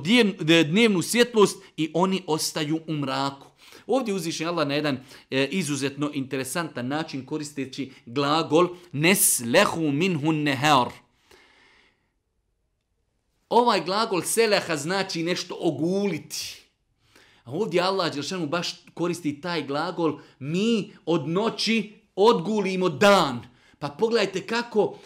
dnevnu svjetlost i oni ostaju u mraku. Ovdje uzviše Allah na jedan e, izuzetno interesantan način koristeći glagol neslehu minhun nehar. Ovaj glagol seleha znači nešto oguliti. A ovdje Allah Đelšanu baš koristi taj glagol mi od noći odgulimo dan. Pa pogledajte kako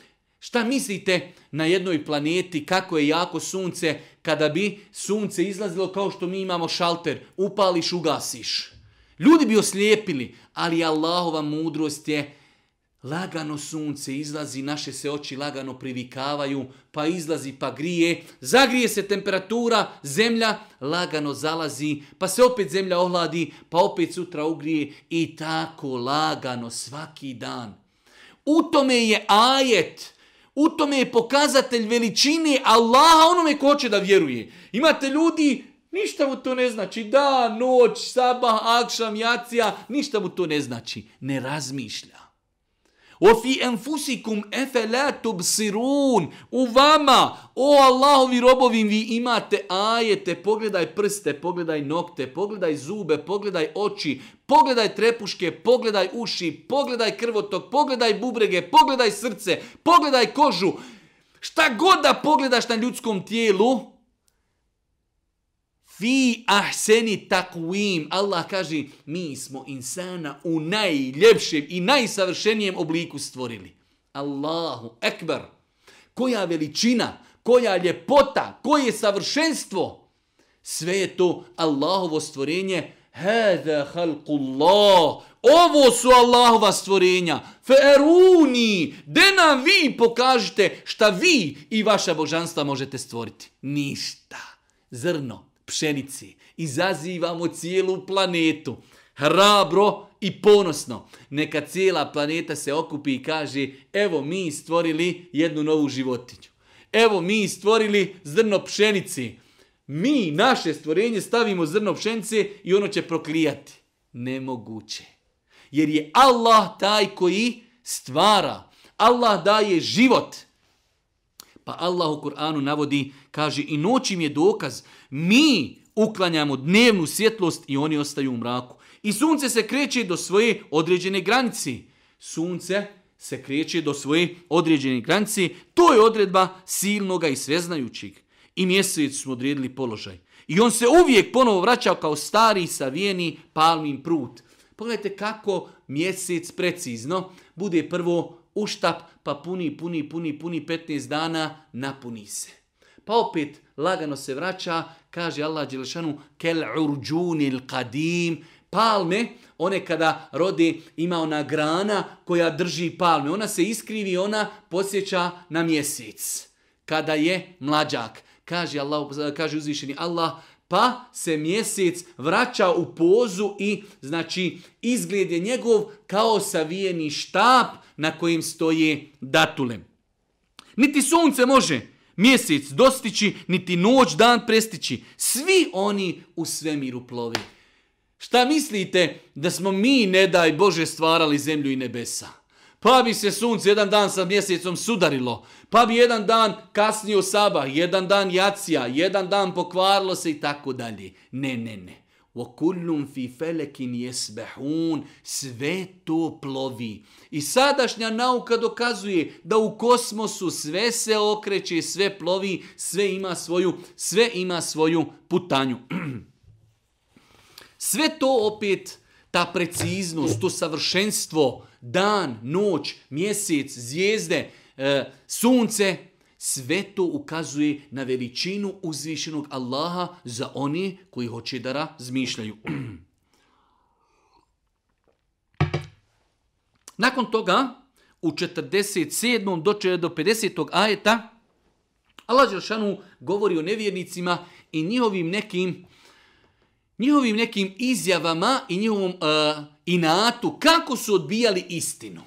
Šta mislite na jednoj planeti kako je jako sunce kada bi sunce izlazilo kao što mi imamo šalter, upališ, ugasiš. Ljudi bi oslijepili, ali Allahova mudrost je lagano sunce izlazi, naše se oči lagano privikavaju, pa izlazi, pa grije, zagrije se temperatura, zemlja lagano zalazi, pa se opet zemlja ohladi, pa opet sutra ugrije i tako lagano svaki dan. U tome je ajet, ajet, U tome je pokazatelj veličine Allaha onome ko hoće da vjeruje. Imate ljudi, ništa mu to ne znači. Da, noć, sabah, akšam, jacija, ništa mu to ne znači. Ne razmišlja. وفي أنفسكم أفلا تبصرون وفاما O Allahovi robovi, vi imate ajete, pogledaj prste, pogledaj nokte, pogledaj zube, pogledaj oči, pogledaj trepuške, pogledaj uši, pogledaj krvotok, pogledaj bubrege, pogledaj srce, pogledaj kožu. Šta god da pogledaš na ljudskom tijelu, Fi ahseni takvim. Allah kaže, mi smo insana u najljepšem i najsavršenijem obliku stvorili. Allahu ekber. Koja veličina, koja ljepota, koje savršenstvo. Sve je to Allahovo stvorenje. Hada halqullah. Ovo su Allahova stvorenja. Feruni, de nam vi pokažite šta vi i vaša božanstva možete stvoriti. Ništa. Zrno, pšenici. Izazivamo cijelu planetu. Hrabro i ponosno. Neka cijela planeta se okupi i kaže evo mi stvorili jednu novu životinju. Evo mi stvorili zrno pšenici. Mi, naše stvorenje, stavimo zrno pšenice i ono će proklijati. Nemoguće. Jer je Allah taj koji stvara. Allah daje život. Život. Pa Allah u Kur'anu navodi, kaže, i noć im je dokaz, mi uklanjamo dnevnu svjetlost i oni ostaju u mraku. I sunce se kreće do svoje određene granice. Sunce se kreće do svoje određene granice. To je odredba silnoga i sveznajućeg. I mjesec smo odredili položaj. I on se uvijek ponovo vraća kao stari savijeni palmin prut. Pogledajte kako mjesec precizno bude prvo uštap, pa puni, puni, puni, puni 15 dana, napuni se. Pa opet lagano se vraća, kaže Allah Đelešanu, kel urđunil kadim, palme, one kada rode ima ona grana koja drži palme, ona se iskrivi, ona posjeća na mjesec, kada je mlađak. Kaže, Allah, kaže uzvišeni Allah, pa se mjesec vraća u pozu i znači izgled je njegov kao savijeni štap na kojim stoje datule. Niti sunce može mjesec dostići, niti noć dan prestići. Svi oni u svemiru plovi. Šta mislite da smo mi, ne daj Bože, stvarali zemlju i nebesa? Pa bi se sunce jedan dan sa mjesecom sudarilo, pa bi jedan dan kasnio saba, jedan dan jacija, jedan dan pokvarilo se i tako dalje. Ne, ne, ne. وَكُلُّمْ فِي فَلَكِنْ يَسْبَحُونَ Sve to plovi. I sadašnja nauka dokazuje da u kosmosu sve se okreće, sve plovi, sve ima svoju, sve ima svoju putanju. Sve to opet, ta preciznost, to savršenstvo, dan, noć, mjesec, zvijezde, e, sunce, Sve to ukazuje na veličinu uzvišenog Allaha za oni koji hoće da razmišljaju. Nakon toga, u 47. do 50. ajeta, Allah Đeršanu govori o nevjernicima i njihovim nekim njihovim nekim izjavama i njihovom uh, inatu kako su odbijali istinu.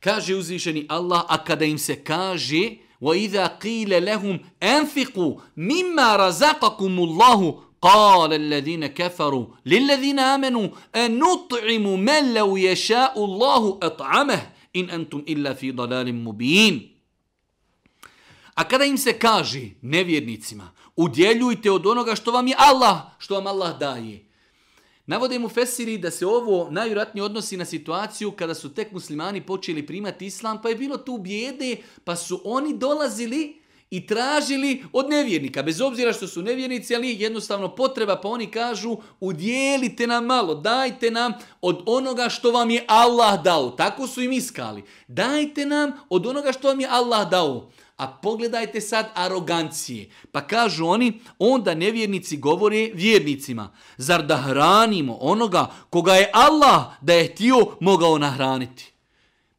Kaže uzvišeni Allah, a kada im se kaže وإذا قيل لهم أنفقوا مما رزقكم الله قال الذين كفروا للذين آمنوا أن نطعم من لو يشاء الله أطعمه إن أنتم إلا في ضلال مبين A kada im se kaže nevjernicima, udjeljujte od onoga što vam je Allah, što vam Allah daje, Navode mu Fesiri da se ovo najvjerojatnije odnosi na situaciju kada su tek muslimani počeli primati islam, pa je bilo tu bjede, pa su oni dolazili i tražili od nevjernika, bez obzira što su nevjernici, ali jednostavno potreba, pa oni kažu udjelite nam malo, dajte nam od onoga što vam je Allah dao. Tako su im iskali. Dajte nam od onoga što vam je Allah dao. A pogledajte sad arogancije. Pa kažu oni, onda nevjernici govore vjernicima. Zar da hranimo onoga koga je Allah da je htio mogao nahraniti?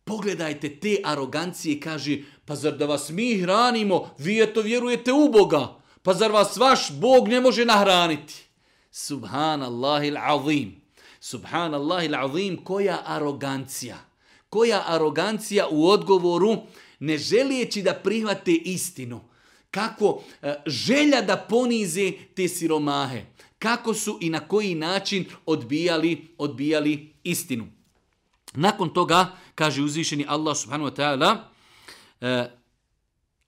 Pogledajte te arogancije i kaže, pa zar da vas mi hranimo, vi je to vjerujete u Boga? Pa zar vas vaš Bog ne može nahraniti? Subhanallahil azim. Subhanallahil azim, koja arogancija? Koja arogancija u odgovoru ne želijeći da prihvate istinu. Kako e, želja da ponize te siromahe. Kako su i na koji način odbijali, odbijali istinu. Nakon toga, kaže uzvišeni Allah subhanahu wa ta'ala, e,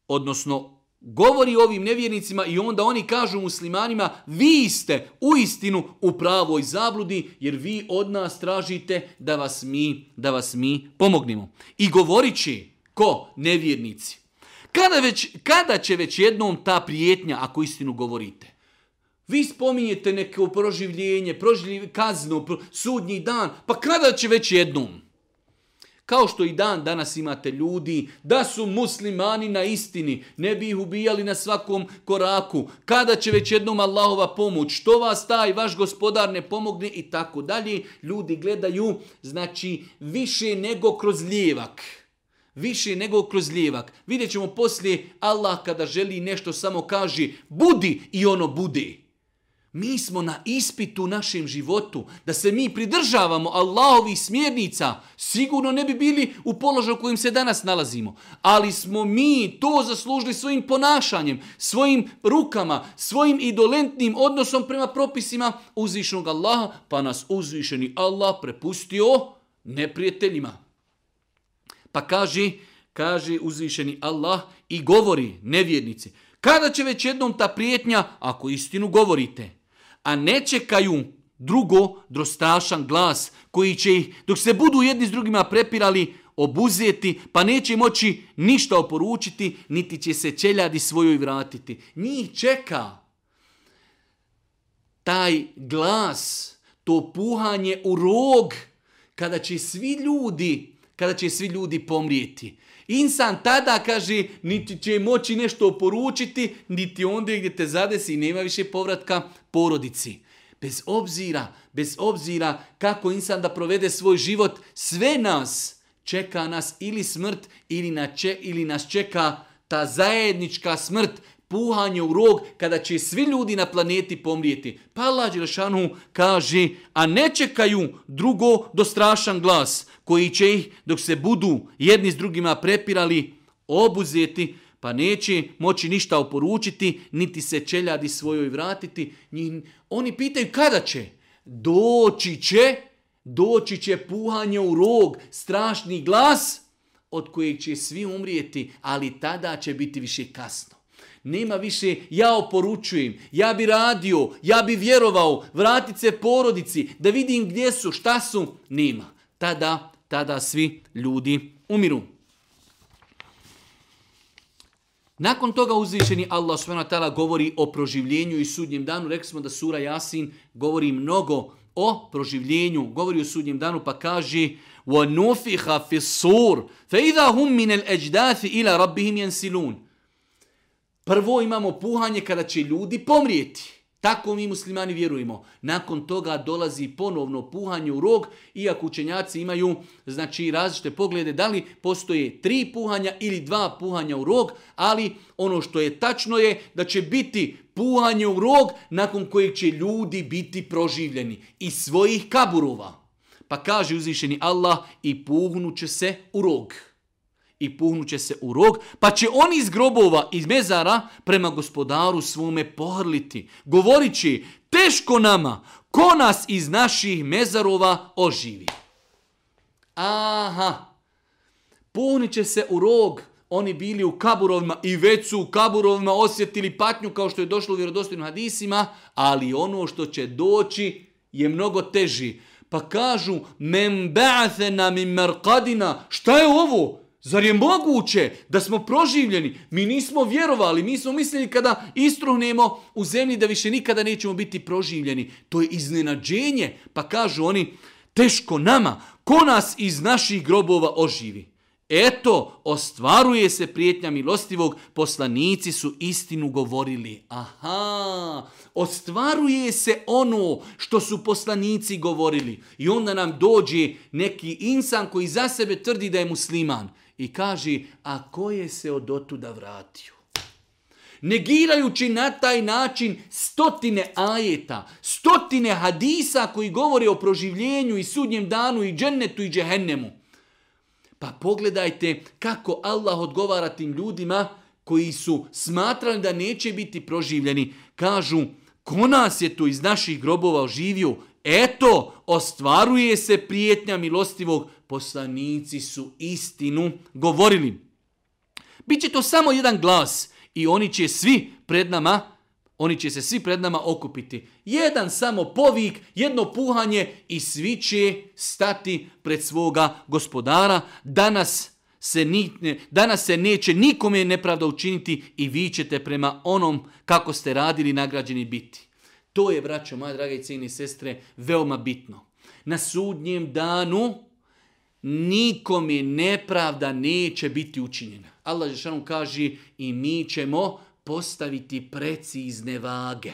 odnosno govori ovim nevjernicima i onda oni kažu muslimanima vi ste u istinu u pravoj zabludi jer vi od nas tražite da vas mi da vas mi pomognemo i govorići Ko? Nevjernici. Kada, već, kada će već jednom ta prijetnja, ako istinu govorite? Vi spominjete neke proživljenje, proživljenje, kaznu, sudnji dan, pa kada će već jednom? Kao što i dan danas imate ljudi, da su muslimani na istini, ne bi ih ubijali na svakom koraku. Kada će već jednom Allahova pomoć, što vas taj vaš gospodar ne pomogne i tako dalje. Ljudi gledaju, znači, više nego kroz ljevak. Ljevak više nego kroz ljevak. Vidjet ćemo poslije, Allah kada želi nešto samo kaže, budi i ono bude. Mi smo na ispitu u našem životu, da se mi pridržavamo Allahovih smjernica, sigurno ne bi bili u položaju kojim se danas nalazimo. Ali smo mi to zaslužili svojim ponašanjem, svojim rukama, svojim idolentnim odnosom prema propisima uzvišnog Allaha, pa nas uzvišeni Allah prepustio neprijateljima. Pa kaže, kaže uzvišeni Allah i govori nevjernici. Kada će već jednom ta prijetnja, ako istinu govorite, a ne čekaju drugo drostrašan glas koji će ih, dok se budu jedni s drugima prepirali, obuzeti, pa neće moći ništa oporučiti, niti će se čeljadi svojoj vratiti. Njih čeka taj glas, to puhanje u rog, kada će svi ljudi kada će svi ljudi pomrijeti. Insan tada, kaže, niti će moći nešto oporučiti, niti onda gdje te zadesi i nema više povratka porodici. Bez obzira, bez obzira kako insan da provede svoj život, sve nas čeka nas ili smrt ili, na če, ili nas čeka ta zajednička smrt puhanje u rog kada će svi ljudi na planeti pomrijeti. Pa Allah Đelešanu kaže, a ne čekaju drugo do strašan glas koji će ih dok se budu jedni s drugima prepirali obuzeti pa neće moći ništa oporučiti, niti se čeljadi svojoj vratiti. Njih, oni pitaju kada će? Doći će, doći će puhanje u rog, strašni glas od kojeg će svi umrijeti, ali tada će biti više kasno. Nema više, ja oporučujem, ja bi radio, ja bi vjerovao, vratit se porodici, da vidim gdje su, šta su, nema. Tada, tada svi ljudi umiru. Nakon toga uzvišeni Allah s.w.t. govori o proživljenju i sudnjem danu. Rekli smo da sura Jasin govori mnogo o proživljenju, govori o sudnjem danu pa kaže وَنُفِحَ فِي الصُّورِ فَإِذَا هُمْ مِنَ الْأَجْدَاثِ إِلَى رَبِّهِمْ يَنْسِلُونَ Prvo imamo puhanje kada će ljudi pomrijeti. Tako mi muslimani vjerujemo. Nakon toga dolazi ponovno puhanje u rog, iako učenjaci imaju znači različite poglede da li postoje tri puhanja ili dva puhanja u rog, ali ono što je tačno je da će biti puhanje u rog nakon kojeg će ljudi biti proživljeni iz svojih kaburova. Pa kaže uzvišeni Allah i puhnuće se u rog i puhnuće se u rog, pa će oni iz grobova, iz mezara, prema gospodaru svome pohrliti, govorići, teško nama, ko nas iz naših mezarova oživi. Aha, puhnit će se u rog, oni bili u kaburovima i već su u kaburovima osjetili patnju kao što je došlo u vjerodostojnim hadisima, ali ono što će doći je mnogo teži. Pa kažu, men ba'athena mi merkadina, šta je ovo? Šta je ovo? Zar je moguće da smo proživljeni? Mi nismo vjerovali, mi smo mislili kada istruhnemo u zemlji da više nikada nećemo biti proživljeni. To je iznenađenje. Pa kažu oni, teško nama, ko nas iz naših grobova oživi? Eto, ostvaruje se prijetnja milostivog, poslanici su istinu govorili. Aha, ostvaruje se ono što su poslanici govorili. I onda nam dođe neki insan koji za sebe tvrdi da je musliman i kaže, a ko je se od otuda vratio? Negirajući na taj način stotine ajeta, stotine hadisa koji govore o proživljenju i sudnjem danu i džennetu i džehennemu. Pa pogledajte kako Allah odgovara tim ljudima koji su smatrali da neće biti proživljeni. Kažu, ko nas je tu iz naših grobova oživio? Eto, ostvaruje se prijetnja milostivog poslanici su istinu govorili. Biće to samo jedan glas i oni će svi pred nama, oni će se svi pred nama okupiti. Jedan samo povik, jedno puhanje i svi će stati pred svoga gospodara. Danas se, ni, ne, danas se neće nikome nepravda učiniti i vi ćete prema onom kako ste radili nagrađeni biti. To je, braćo, moje drage i sestre, veoma bitno. Na sudnjem danu, nikome nepravda neće biti učinjena. Allah Žešanu kaže i mi ćemo postaviti precizne vage.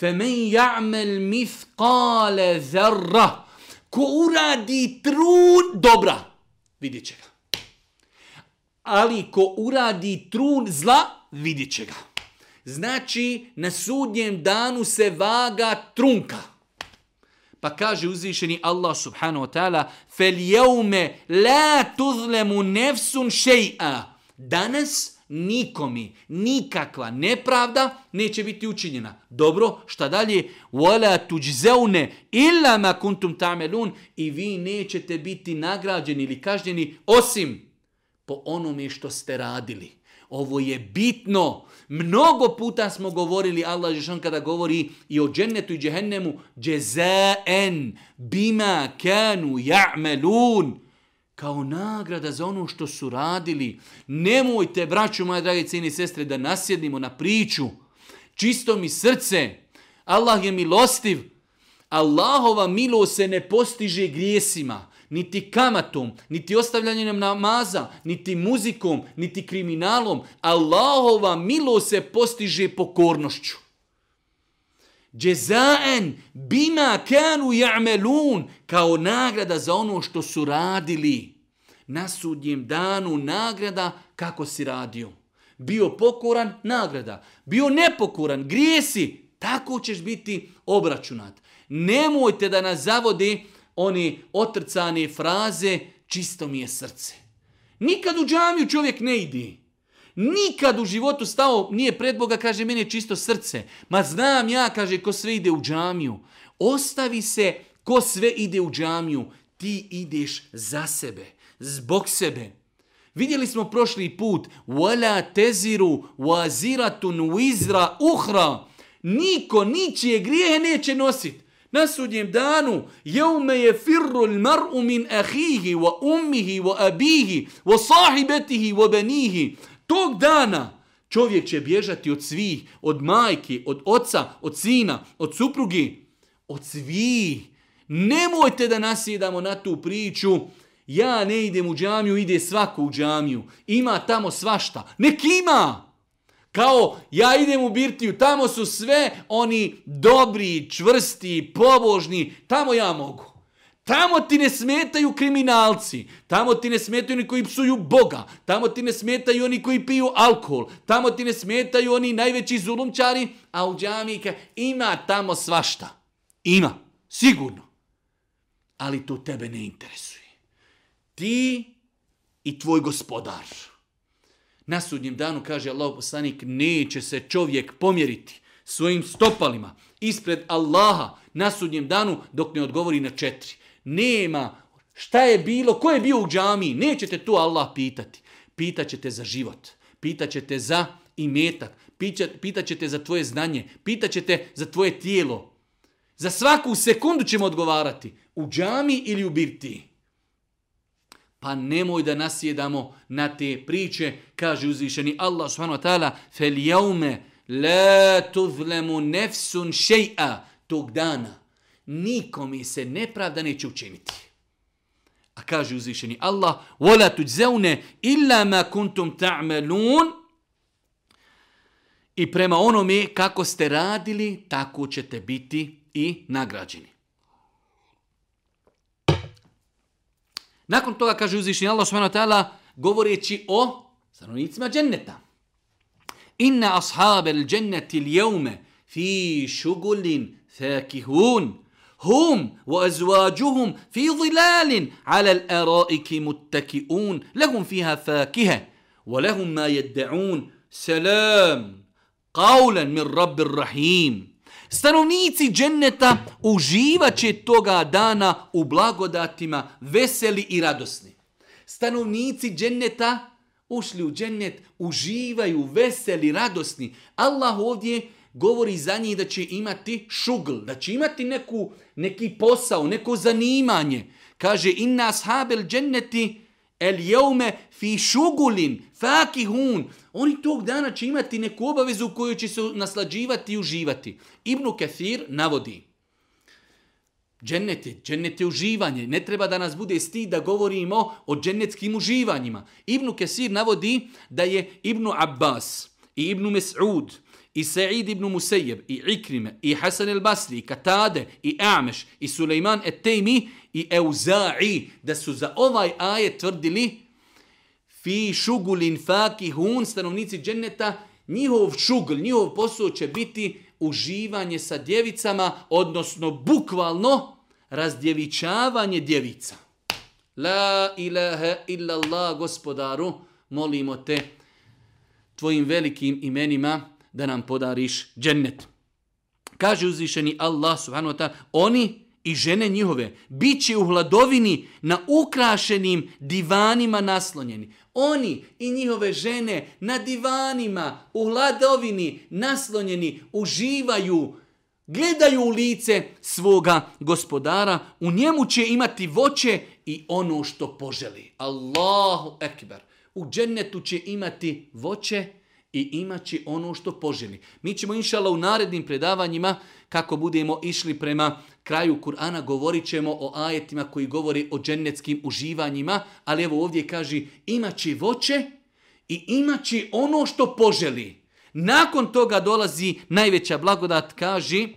فَمَنْ يَعْمَلْ مِثْقَالَ ذَرَّ Ko uradi trun dobra, vidjet će ga. Ali ko uradi trun zla, vidjet će ga. Znači, na sudnjem danu se vaga trunka. Pa kaže uzvišeni Allah subhanahu wa ta'ala Fel jeume la tuzlemu nefsun šeja. Danas nikomi nikakva nepravda neće biti učinjena. Dobro, šta dalje? Wala tuđzeune illa ma kuntum tamelun i vi nećete biti nagrađeni ili kažnjeni osim po onome što ste radili. Ovo je bitno. Mnogo puta smo govorili, Allah Žešan kada govori i o džennetu i džehennemu, džezaen bima kanu ja'melun, kao nagrada za ono što su radili. Nemojte, braću moje drage cijene sestre, da nasjednimo na priču. Čisto mi srce, Allah je milostiv, Allahova milost se ne postiže grijesima niti kamatom, niti ostavljanjem namaza, niti muzikom, niti kriminalom. Allahova milo se postiže pokornošću. Džezaen bima kanu ja'melun kao nagrada za ono što su radili. Na sudnjem danu nagrada kako si radio. Bio pokoran, nagrada. Bio nepokoran, grijesi. Tako ćeš biti obračunat. Nemojte da nas zavodi uh, one otrcane fraze čisto mi je srce. Nikad u džamiju čovjek ne ide. Nikad u životu stao nije pred Boga, kaže, meni je čisto srce. Ma znam ja, kaže, ko sve ide u džamiju. Ostavi se ko sve ide u džamiju. Ti ideš za sebe, zbog sebe. Vidjeli smo prošli put, wala teziru wa ziratun wizra uhra. Niko ničije grijehe neće nositi. Na sudnjem danu, jevme je firru l'mar'u min ahihi, wa ummihi, wa abihi, wa sahibetihi, wa benihi. Tog dana čovjek će bježati od svih, od majke, od oca, od sina, od supruge, od svih. Nemojte da nasjedamo na tu priču, ja ne idem u džamiju, ide svako u džamiju. Ima tamo svašta. Nek ima! Nek ima! Kao, ja idem u Birtiju, tamo su sve oni dobri, čvrsti, pobožni, tamo ja mogu. Tamo ti ne smetaju kriminalci, tamo ti ne smetaju oni koji psuju Boga, tamo ti ne smetaju oni koji piju alkohol, tamo ti ne smetaju oni najveći zulumčari, a u džamike ima tamo svašta. Ima, sigurno. Ali to tebe ne interesuje. Ti i tvoj gospodar. Gospodar. Na sudnjem danu, kaže Allah poslanik, neće se čovjek pomjeriti svojim stopalima ispred Allaha na sudnjem danu dok ne odgovori na četiri. Nema šta je bilo, ko je bio u džamiji, nećete to Allah pitati. Pitaćete za život, pitaćete za imetak, pitaćete za tvoje znanje, pitaćete za tvoje tijelo. Za svaku sekundu ćemo odgovarati u džamiji ili u birtiji. Pa nemoj da nasjedamo na te priče, kaže uzvišeni Allah subhanahu wa ta'ala, fel jaume la tuzlemu nefsun šeja tog dana. Nikome se nepravda neće učiniti. A kaže uzvišeni Allah, wala tuđzeune illa ma kuntum ta'melun, I prema onome kako ste radili, tako ćete biti i nagrađeni. Nakon toga, kaže uzvišenje Allah subhanahu wa ta'ala govoreći o stanovnicima dženneta. Inna ashabel dženneti ljevme fi šugulin fakihun. hum wa fi zilalin ala al-araiki muttaki'un متكئون fiha fakihe wa ولهم ma يدعون سلام qawlan min rabbir rahim Stanovnici dženneta uživaće toga dana u blagodatima veseli i radosni. Stanovnici dženneta ušli u džennet, uživaju veseli, radosni. Allah ovdje govori za njih da će imati šugl, da će imati neku, neki posao, neko zanimanje. Kaže, inna ashabel dženneti, el jeume fi šugulin, fakihun. Oni tog dana će imati neku obavezu koju će se naslađivati i uživati. Ibnu Kathir navodi. Džennete, džennete uživanje. Ne treba da nas bude sti da govorimo o džennetskim uživanjima. Ibnu Kathir navodi da je Ibnu Abbas i Ibnu Mes'ud – i Sa'id ibn Musayyib i Ikrime i Hasan al-Basri i Katade i Ameš i Suleiman et-Tejmi i Euza'i da su za ovaj ajet tvrdili fi šugulin fakihun stanovnici dženneta njihov šugl, njihov posao će biti uživanje sa djevicama odnosno bukvalno razdjevičavanje djevica. La ilaha illa Allah gospodaru molimo te tvojim velikim imenima da nam podariš džennet. Kaže uzvišeni Allah subhanahu wa ta'ala, oni i žene njihove bit će u hladovini na ukrašenim divanima naslonjeni. Oni i njihove žene na divanima u hladovini naslonjeni uživaju, gledaju u lice svoga gospodara, u njemu će imati voće i ono što poželi. Allahu ekber. U džennetu će imati voće i i imaće ono što poželi. Mi ćemo inšala u narednim predavanjima, kako budemo išli prema kraju Kur'ana, govorit ćemo o ajetima koji govori o dženeckim uživanjima, ali evo ovdje kaže imaće voće i imaće ono što poželi. Nakon toga dolazi najveća blagodat, kaže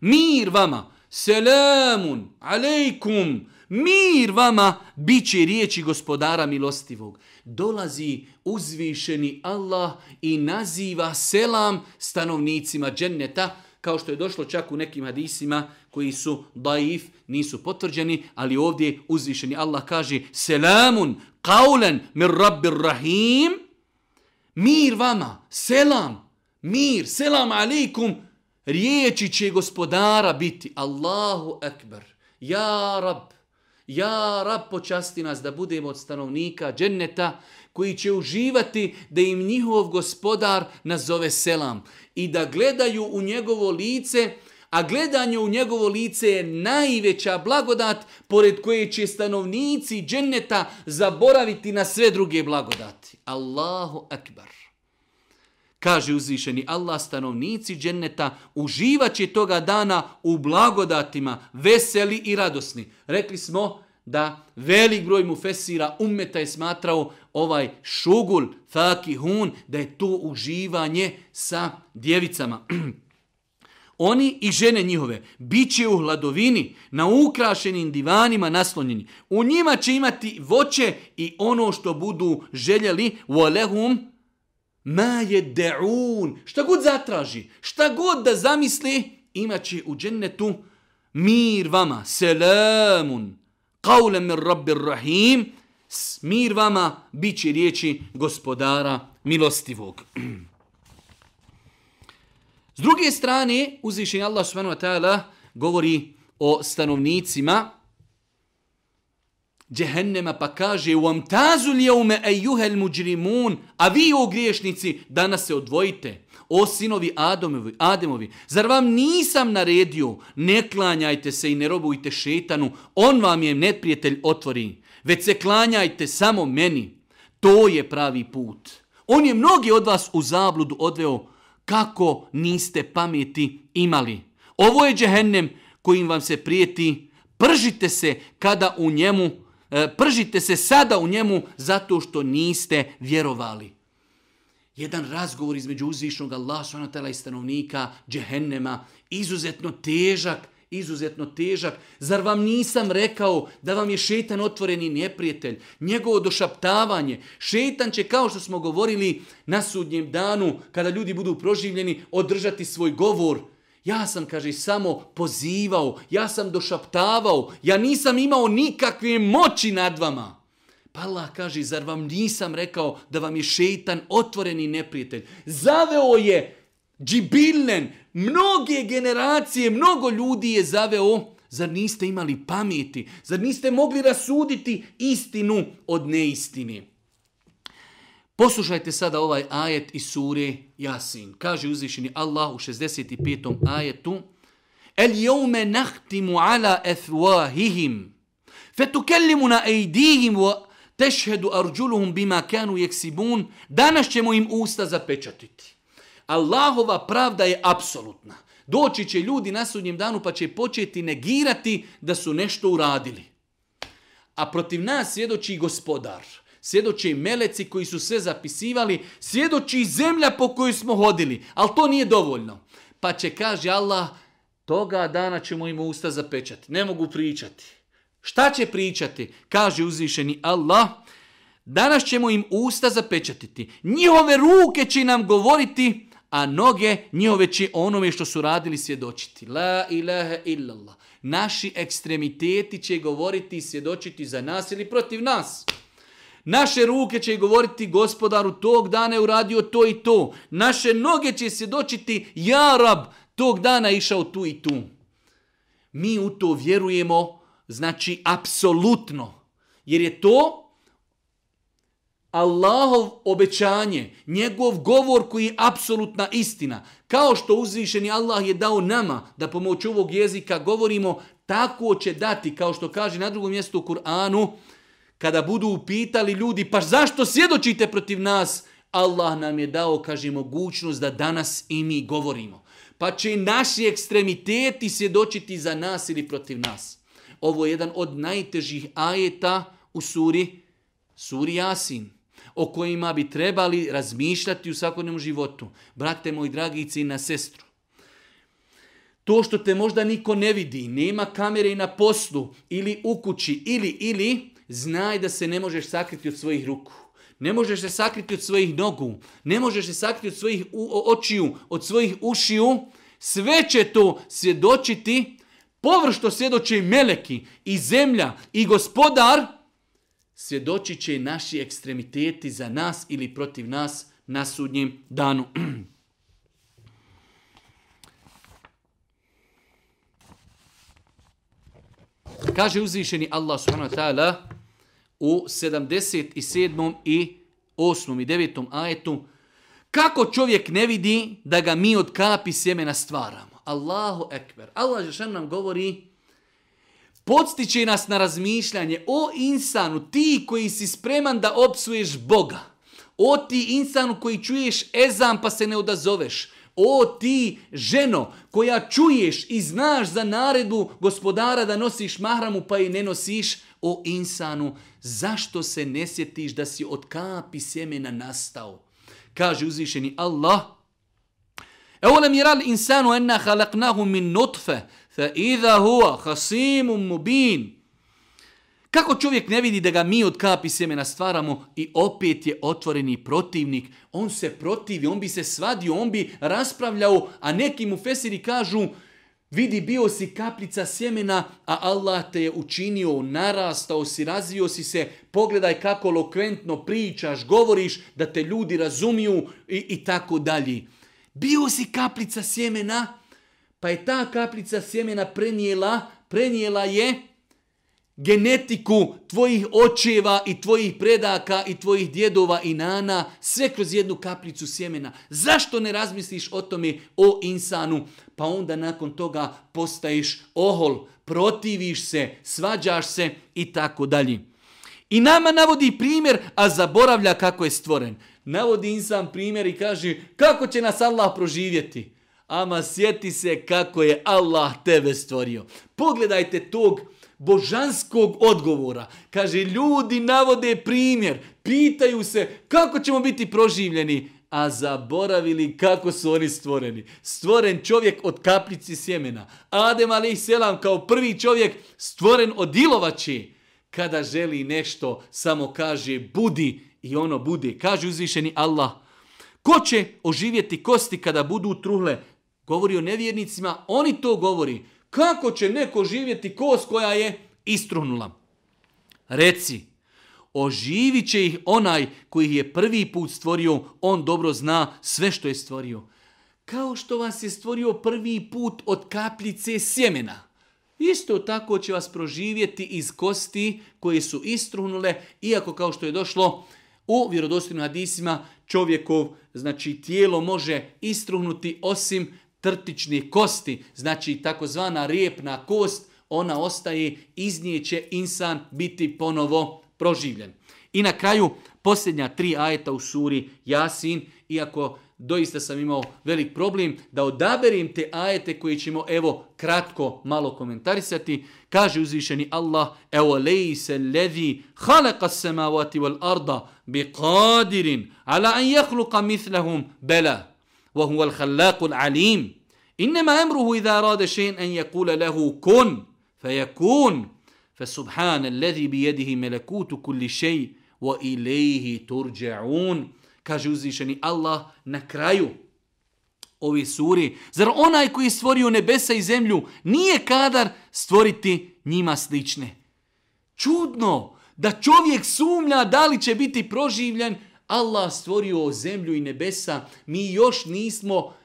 mir vama, selamun, alejkum, alejkum, mir vama bit će riječi gospodara milostivog. Dolazi uzvišeni Allah i naziva selam stanovnicima dženneta, kao što je došlo čak u nekim hadisima koji su daif, nisu potvrđeni, ali ovdje uzvišeni Allah kaže selamun kaulen mir rabbir rahim, mir vama, selam, mir, selam alikum, riječi će gospodara biti. Allahu akbar, ja rab, Ja, rab, počasti nas da budemo od stanovnika dženneta koji će uživati da im njihov gospodar nazove selam i da gledaju u njegovo lice, a gledanje u njegovo lice je najveća blagodat pored koje će stanovnici dženneta zaboraviti na sve druge blagodati. Allahu akbar kaže uzvišeni Allah, stanovnici dženneta, uživaće toga dana u blagodatima, veseli i radosni. Rekli smo da velik broj mu fesira ummeta je smatrao ovaj šugul, fakihun, da je to uživanje sa djevicama. Oni i žene njihove bit će u hladovini, na ukrašenim divanima naslonjeni. U njima će imati voće i ono što budu željeli, u alehum, Ma je de'un. Šta god zatraži, šta god da zamisli, imat će u džennetu mir vama, selamun, qawlem min rabbir rahim, mir vama bit će riječi gospodara milostivog. S druge strane, uzvišenje Allah subhanahu wa ta'ala govori o stanovnicima, djehennema pa kaže u amtazu li jeume ejuhel muđrimun, a vi o griješnici danas se odvojite. O sinovi Adomevi, Ademovi, zar vam nisam naredio, ne klanjajte se i ne robujte šetanu, on vam je neprijatelj otvori, već se klanjajte samo meni. To je pravi put. On je mnogi od vas u zabludu odveo kako niste pameti imali. Ovo je džehennem kojim vam se prijeti, pržite se kada u njemu odvojite E, pržite se sada u njemu zato što niste vjerovali. Jedan razgovor između uzvišnog Allah s.w.t. i stanovnika džehennema, izuzetno težak, izuzetno težak. Zar vam nisam rekao da vam je šetan otvoreni neprijatelj? Njegovo došaptavanje. Šetan će, kao što smo govorili na sudnjem danu, kada ljudi budu proživljeni, održati svoj govor. Ja sam, kaže, samo pozivao, ja sam došaptavao, ja nisam imao nikakve moći nad vama. Pa Allah kaže, zar vam nisam rekao da vam je šeitan otvoreni neprijatelj? Zaveo je džibilnen, mnoge generacije, mnogo ljudi je zaveo. Zar niste imali pameti? Zar niste mogli rasuditi istinu od neistine? Poslušajte sada ovaj ajet iz sure Jasin. Kaže uzvišeni Allah u 65. ajetu El jome nahtimu ala efvahihim fetukellimuna ejdihim wa tešhedu arđuluhum bima kanu jeksibun Danas ćemo im usta zapečatiti. Allahova pravda je apsolutna. Doći će ljudi na sudnjem danu pa će početi negirati da su nešto uradili. A protiv nas svjedoči gospodar. gospodar svjedoče i meleci koji su sve zapisivali, svjedoči i zemlja po kojoj smo hodili, ali to nije dovoljno. Pa će, kaže Allah, toga dana ćemo im usta zapečati, ne mogu pričati. Šta će pričati? Kaže uzvišeni Allah, danas ćemo im usta zapečatiti. Njihove ruke će nam govoriti, a noge njihove će onome što su radili svjedočiti. La ilaha illallah. Naši ekstremiteti će govoriti i svjedočiti za nas ili protiv nas. Naše ruke će govoriti gospodaru tog dana je uradio to i to. Naše noge će svjedočiti ja rab tog dana išao tu i tu. Mi u to vjerujemo znači apsolutno. Jer je to Allahov obećanje, njegov govor koji je apsolutna istina. Kao što uzvišeni Allah je dao nama da pomoću ovog jezika govorimo, tako će dati, kao što kaže na drugom mjestu u Kur'anu, kada budu upitali ljudi, pa zašto svjedočite protiv nas? Allah nam je dao, kaže, mogućnost da danas i mi govorimo. Pa će naši ekstremiteti svjedočiti za nas ili protiv nas. Ovo je jedan od najtežih ajeta u suri, suri Jasin, o kojima bi trebali razmišljati u svakodnevnom životu. Brate moji dragici na sestru, to što te možda niko ne vidi, nema kamere na poslu ili u kući, ili, ili, znaj da se ne možeš sakriti od svojih ruku. Ne možeš se sakriti od svojih nogu, ne možeš se sakriti od svojih u, o, očiju, od svojih ušiju. Sve će to svjedočiti, površto svjedoče i meleki, i zemlja, i gospodar, svjedoči će naši ekstremiteti za nas ili protiv nas na sudnjem danu. Kaže uzvišeni Allah subhanahu wa ta'ala, u 77. i 8. i 9. ajetu kako čovjek ne vidi da ga mi od kapi sjemena stvaramo. Allahu ekber. Allah Žešan nam govori podstiće nas na razmišljanje o insanu, ti koji si spreman da opsuješ Boga. O ti insanu koji čuješ ezan pa se ne odazoveš. O ti ženo koja čuješ i znaš za naredbu gospodara da nosiš mahramu pa je ne nosiš, o insanu, zašto se ne sjetiš da si od kapi sjemena nastao? Kaže uzvišeni Allah, Eulem jer al insanu enna halaknahu min nutfe, fa iza huwa hasimum mubin. Kako čovjek ne vidi da ga mi od kapi sjemena stvaramo i opet je otvoreni protivnik, on se protivi, on bi se svadio, on bi raspravljao, a neki mu fesiri kažu, Vidi, bio si kaplica sjemena, a Allah te je učinio, narastao si, razvio si se, pogledaj kako lokventno pričaš, govoriš da te ljudi razumiju i, i tako dalje. Bio si kaplica sjemena, pa je ta kaplica sjemena prenijela, prenijela je genetiku tvojih očeva i tvojih predaka i tvojih djedova i nana, sve kroz jednu kaplicu sjemena. Zašto ne razmisliš o tome, o insanu? pa onda nakon toga postaješ ohol, protiviš se, svađaš se i tako dalje. I nama navodi primjer, a zaboravlja kako je stvoren. Navodi insan primjer i kaže kako će nas Allah proživjeti. Ama sjeti se kako je Allah tebe stvorio. Pogledajte tog božanskog odgovora. Kaže, ljudi navode primjer, pitaju se kako ćemo biti proživljeni a zaboravili kako su oni stvoreni. Stvoren čovjek od kapljici sjemena. Adem alaih selam kao prvi čovjek stvoren od ilovači. Kada želi nešto, samo kaže budi i ono bude. Kaže uzvišeni Allah. Ko će oživjeti kosti kada budu truhle? Govori o nevjernicima, oni to govori. Kako će neko živjeti kost koja je istruhnula? Reci, oživit će ih onaj koji je prvi put stvorio, on dobro zna sve što je stvorio. Kao što vas je stvorio prvi put od kapljice sjemena. Isto tako će vas proživjeti iz kosti koje su istruhnule, iako kao što je došlo u vjerodostinu hadisima, čovjekov, znači tijelo može istruhnuti osim trtične kosti, znači takozvana rijepna kost, ona ostaje, iz nje će insan biti ponovo istruhnut proživljen. I na kraju, posljednja tri ajeta u suri Jasin, iako doista sam imao velik problem, da odaberim te ajete koje ćemo, evo, kratko malo komentarisati. Kaže uzvišeni Allah, evo leji se levi halaka samavati wal arda bi qadirin ala an jahluka mislehum bela, wa huwa al halakul alim. Innema emruhu iza rade šein en jakule lehu kun, fe jakun, فسبحان الذي بيده ملكوت كل شيء وإليه ترجعون kaže uzvišeni Allah na kraju ove suri. Zar onaj koji je stvorio nebesa i zemlju nije kadar stvoriti njima slične? Čudno da čovjek sumlja da li će biti proživljen Allah stvorio zemlju i nebesa, mi još nismo proživljeni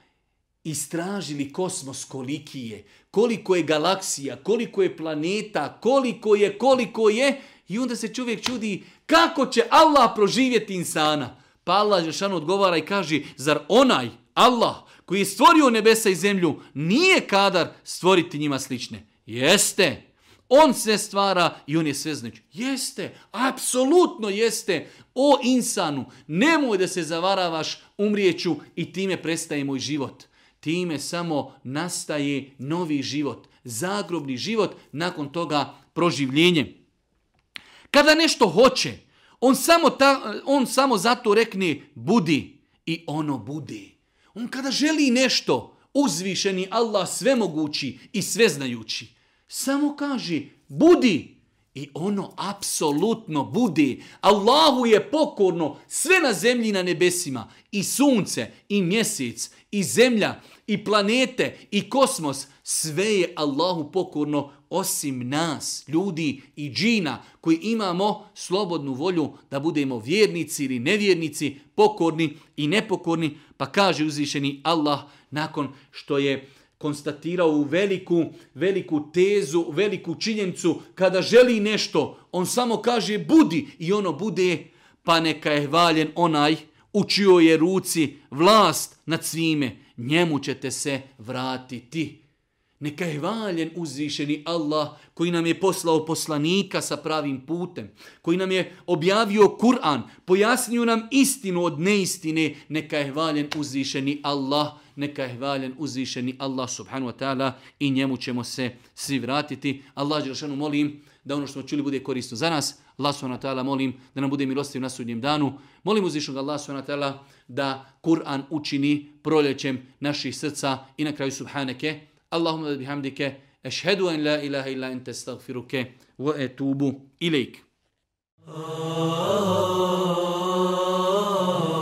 istražili kosmos koliki je, koliko je galaksija, koliko je planeta, koliko je, koliko je, i onda se čovjek čudi kako će Allah proživjeti insana. Pa Allah Žešan odgovara i kaže, zar onaj, Allah, koji je stvorio nebesa i zemlju, nije kadar stvoriti njima slične? Jeste. On sve stvara i on je sve znači. Jeste, apsolutno jeste. O insanu, nemoj da se zavaravaš umrijeću i time prestaje moj život time samo nastaje novi život, zagrobni život, nakon toga proživljenje. Kada nešto hoće, on samo, ta, on samo zato rekne budi i ono bude. On kada želi nešto, uzvišeni Allah svemogući i sveznajući, samo kaže budi i ono apsolutno bude. Allahu je pokorno sve na zemlji na nebesima, i sunce, i mjesec, i zemlja, i planete i kosmos, sve je Allahu pokorno osim nas, ljudi i džina koji imamo slobodnu volju da budemo vjernici ili nevjernici, pokorni i nepokorni, pa kaže uzvišeni Allah nakon što je konstatirao u veliku, veliku tezu, veliku činjenicu, kada želi nešto, on samo kaže budi i ono bude, pa neka je hvaljen onaj u čioj je ruci vlast nad svime njemu ćete se vratiti. Neka je valjen uzvišeni Allah koji nam je poslao poslanika sa pravim putem, koji nam je objavio Kur'an, pojasnio nam istinu od neistine, neka je valjen uzvišeni Allah, neka je valjen uzvišeni Allah subhanu wa ta'ala i njemu ćemo se svi vratiti. Allah, Đerašanu, molim da ono što smo čuli bude korisno za nas. Allah subhanahu wa ta'ala molim da nam bude milostiv na sudnjem danu. Molim uzvišnog Allah subhanahu wa ta'ala da Kur'an učini proljećem naših srca i na kraju subhaneke. Allahumma da bihamdike. Ešhedu en la ilaha illa ente stagfiruke. Wa etubu ilaik. Oh, ah. oh, oh, oh, oh, oh.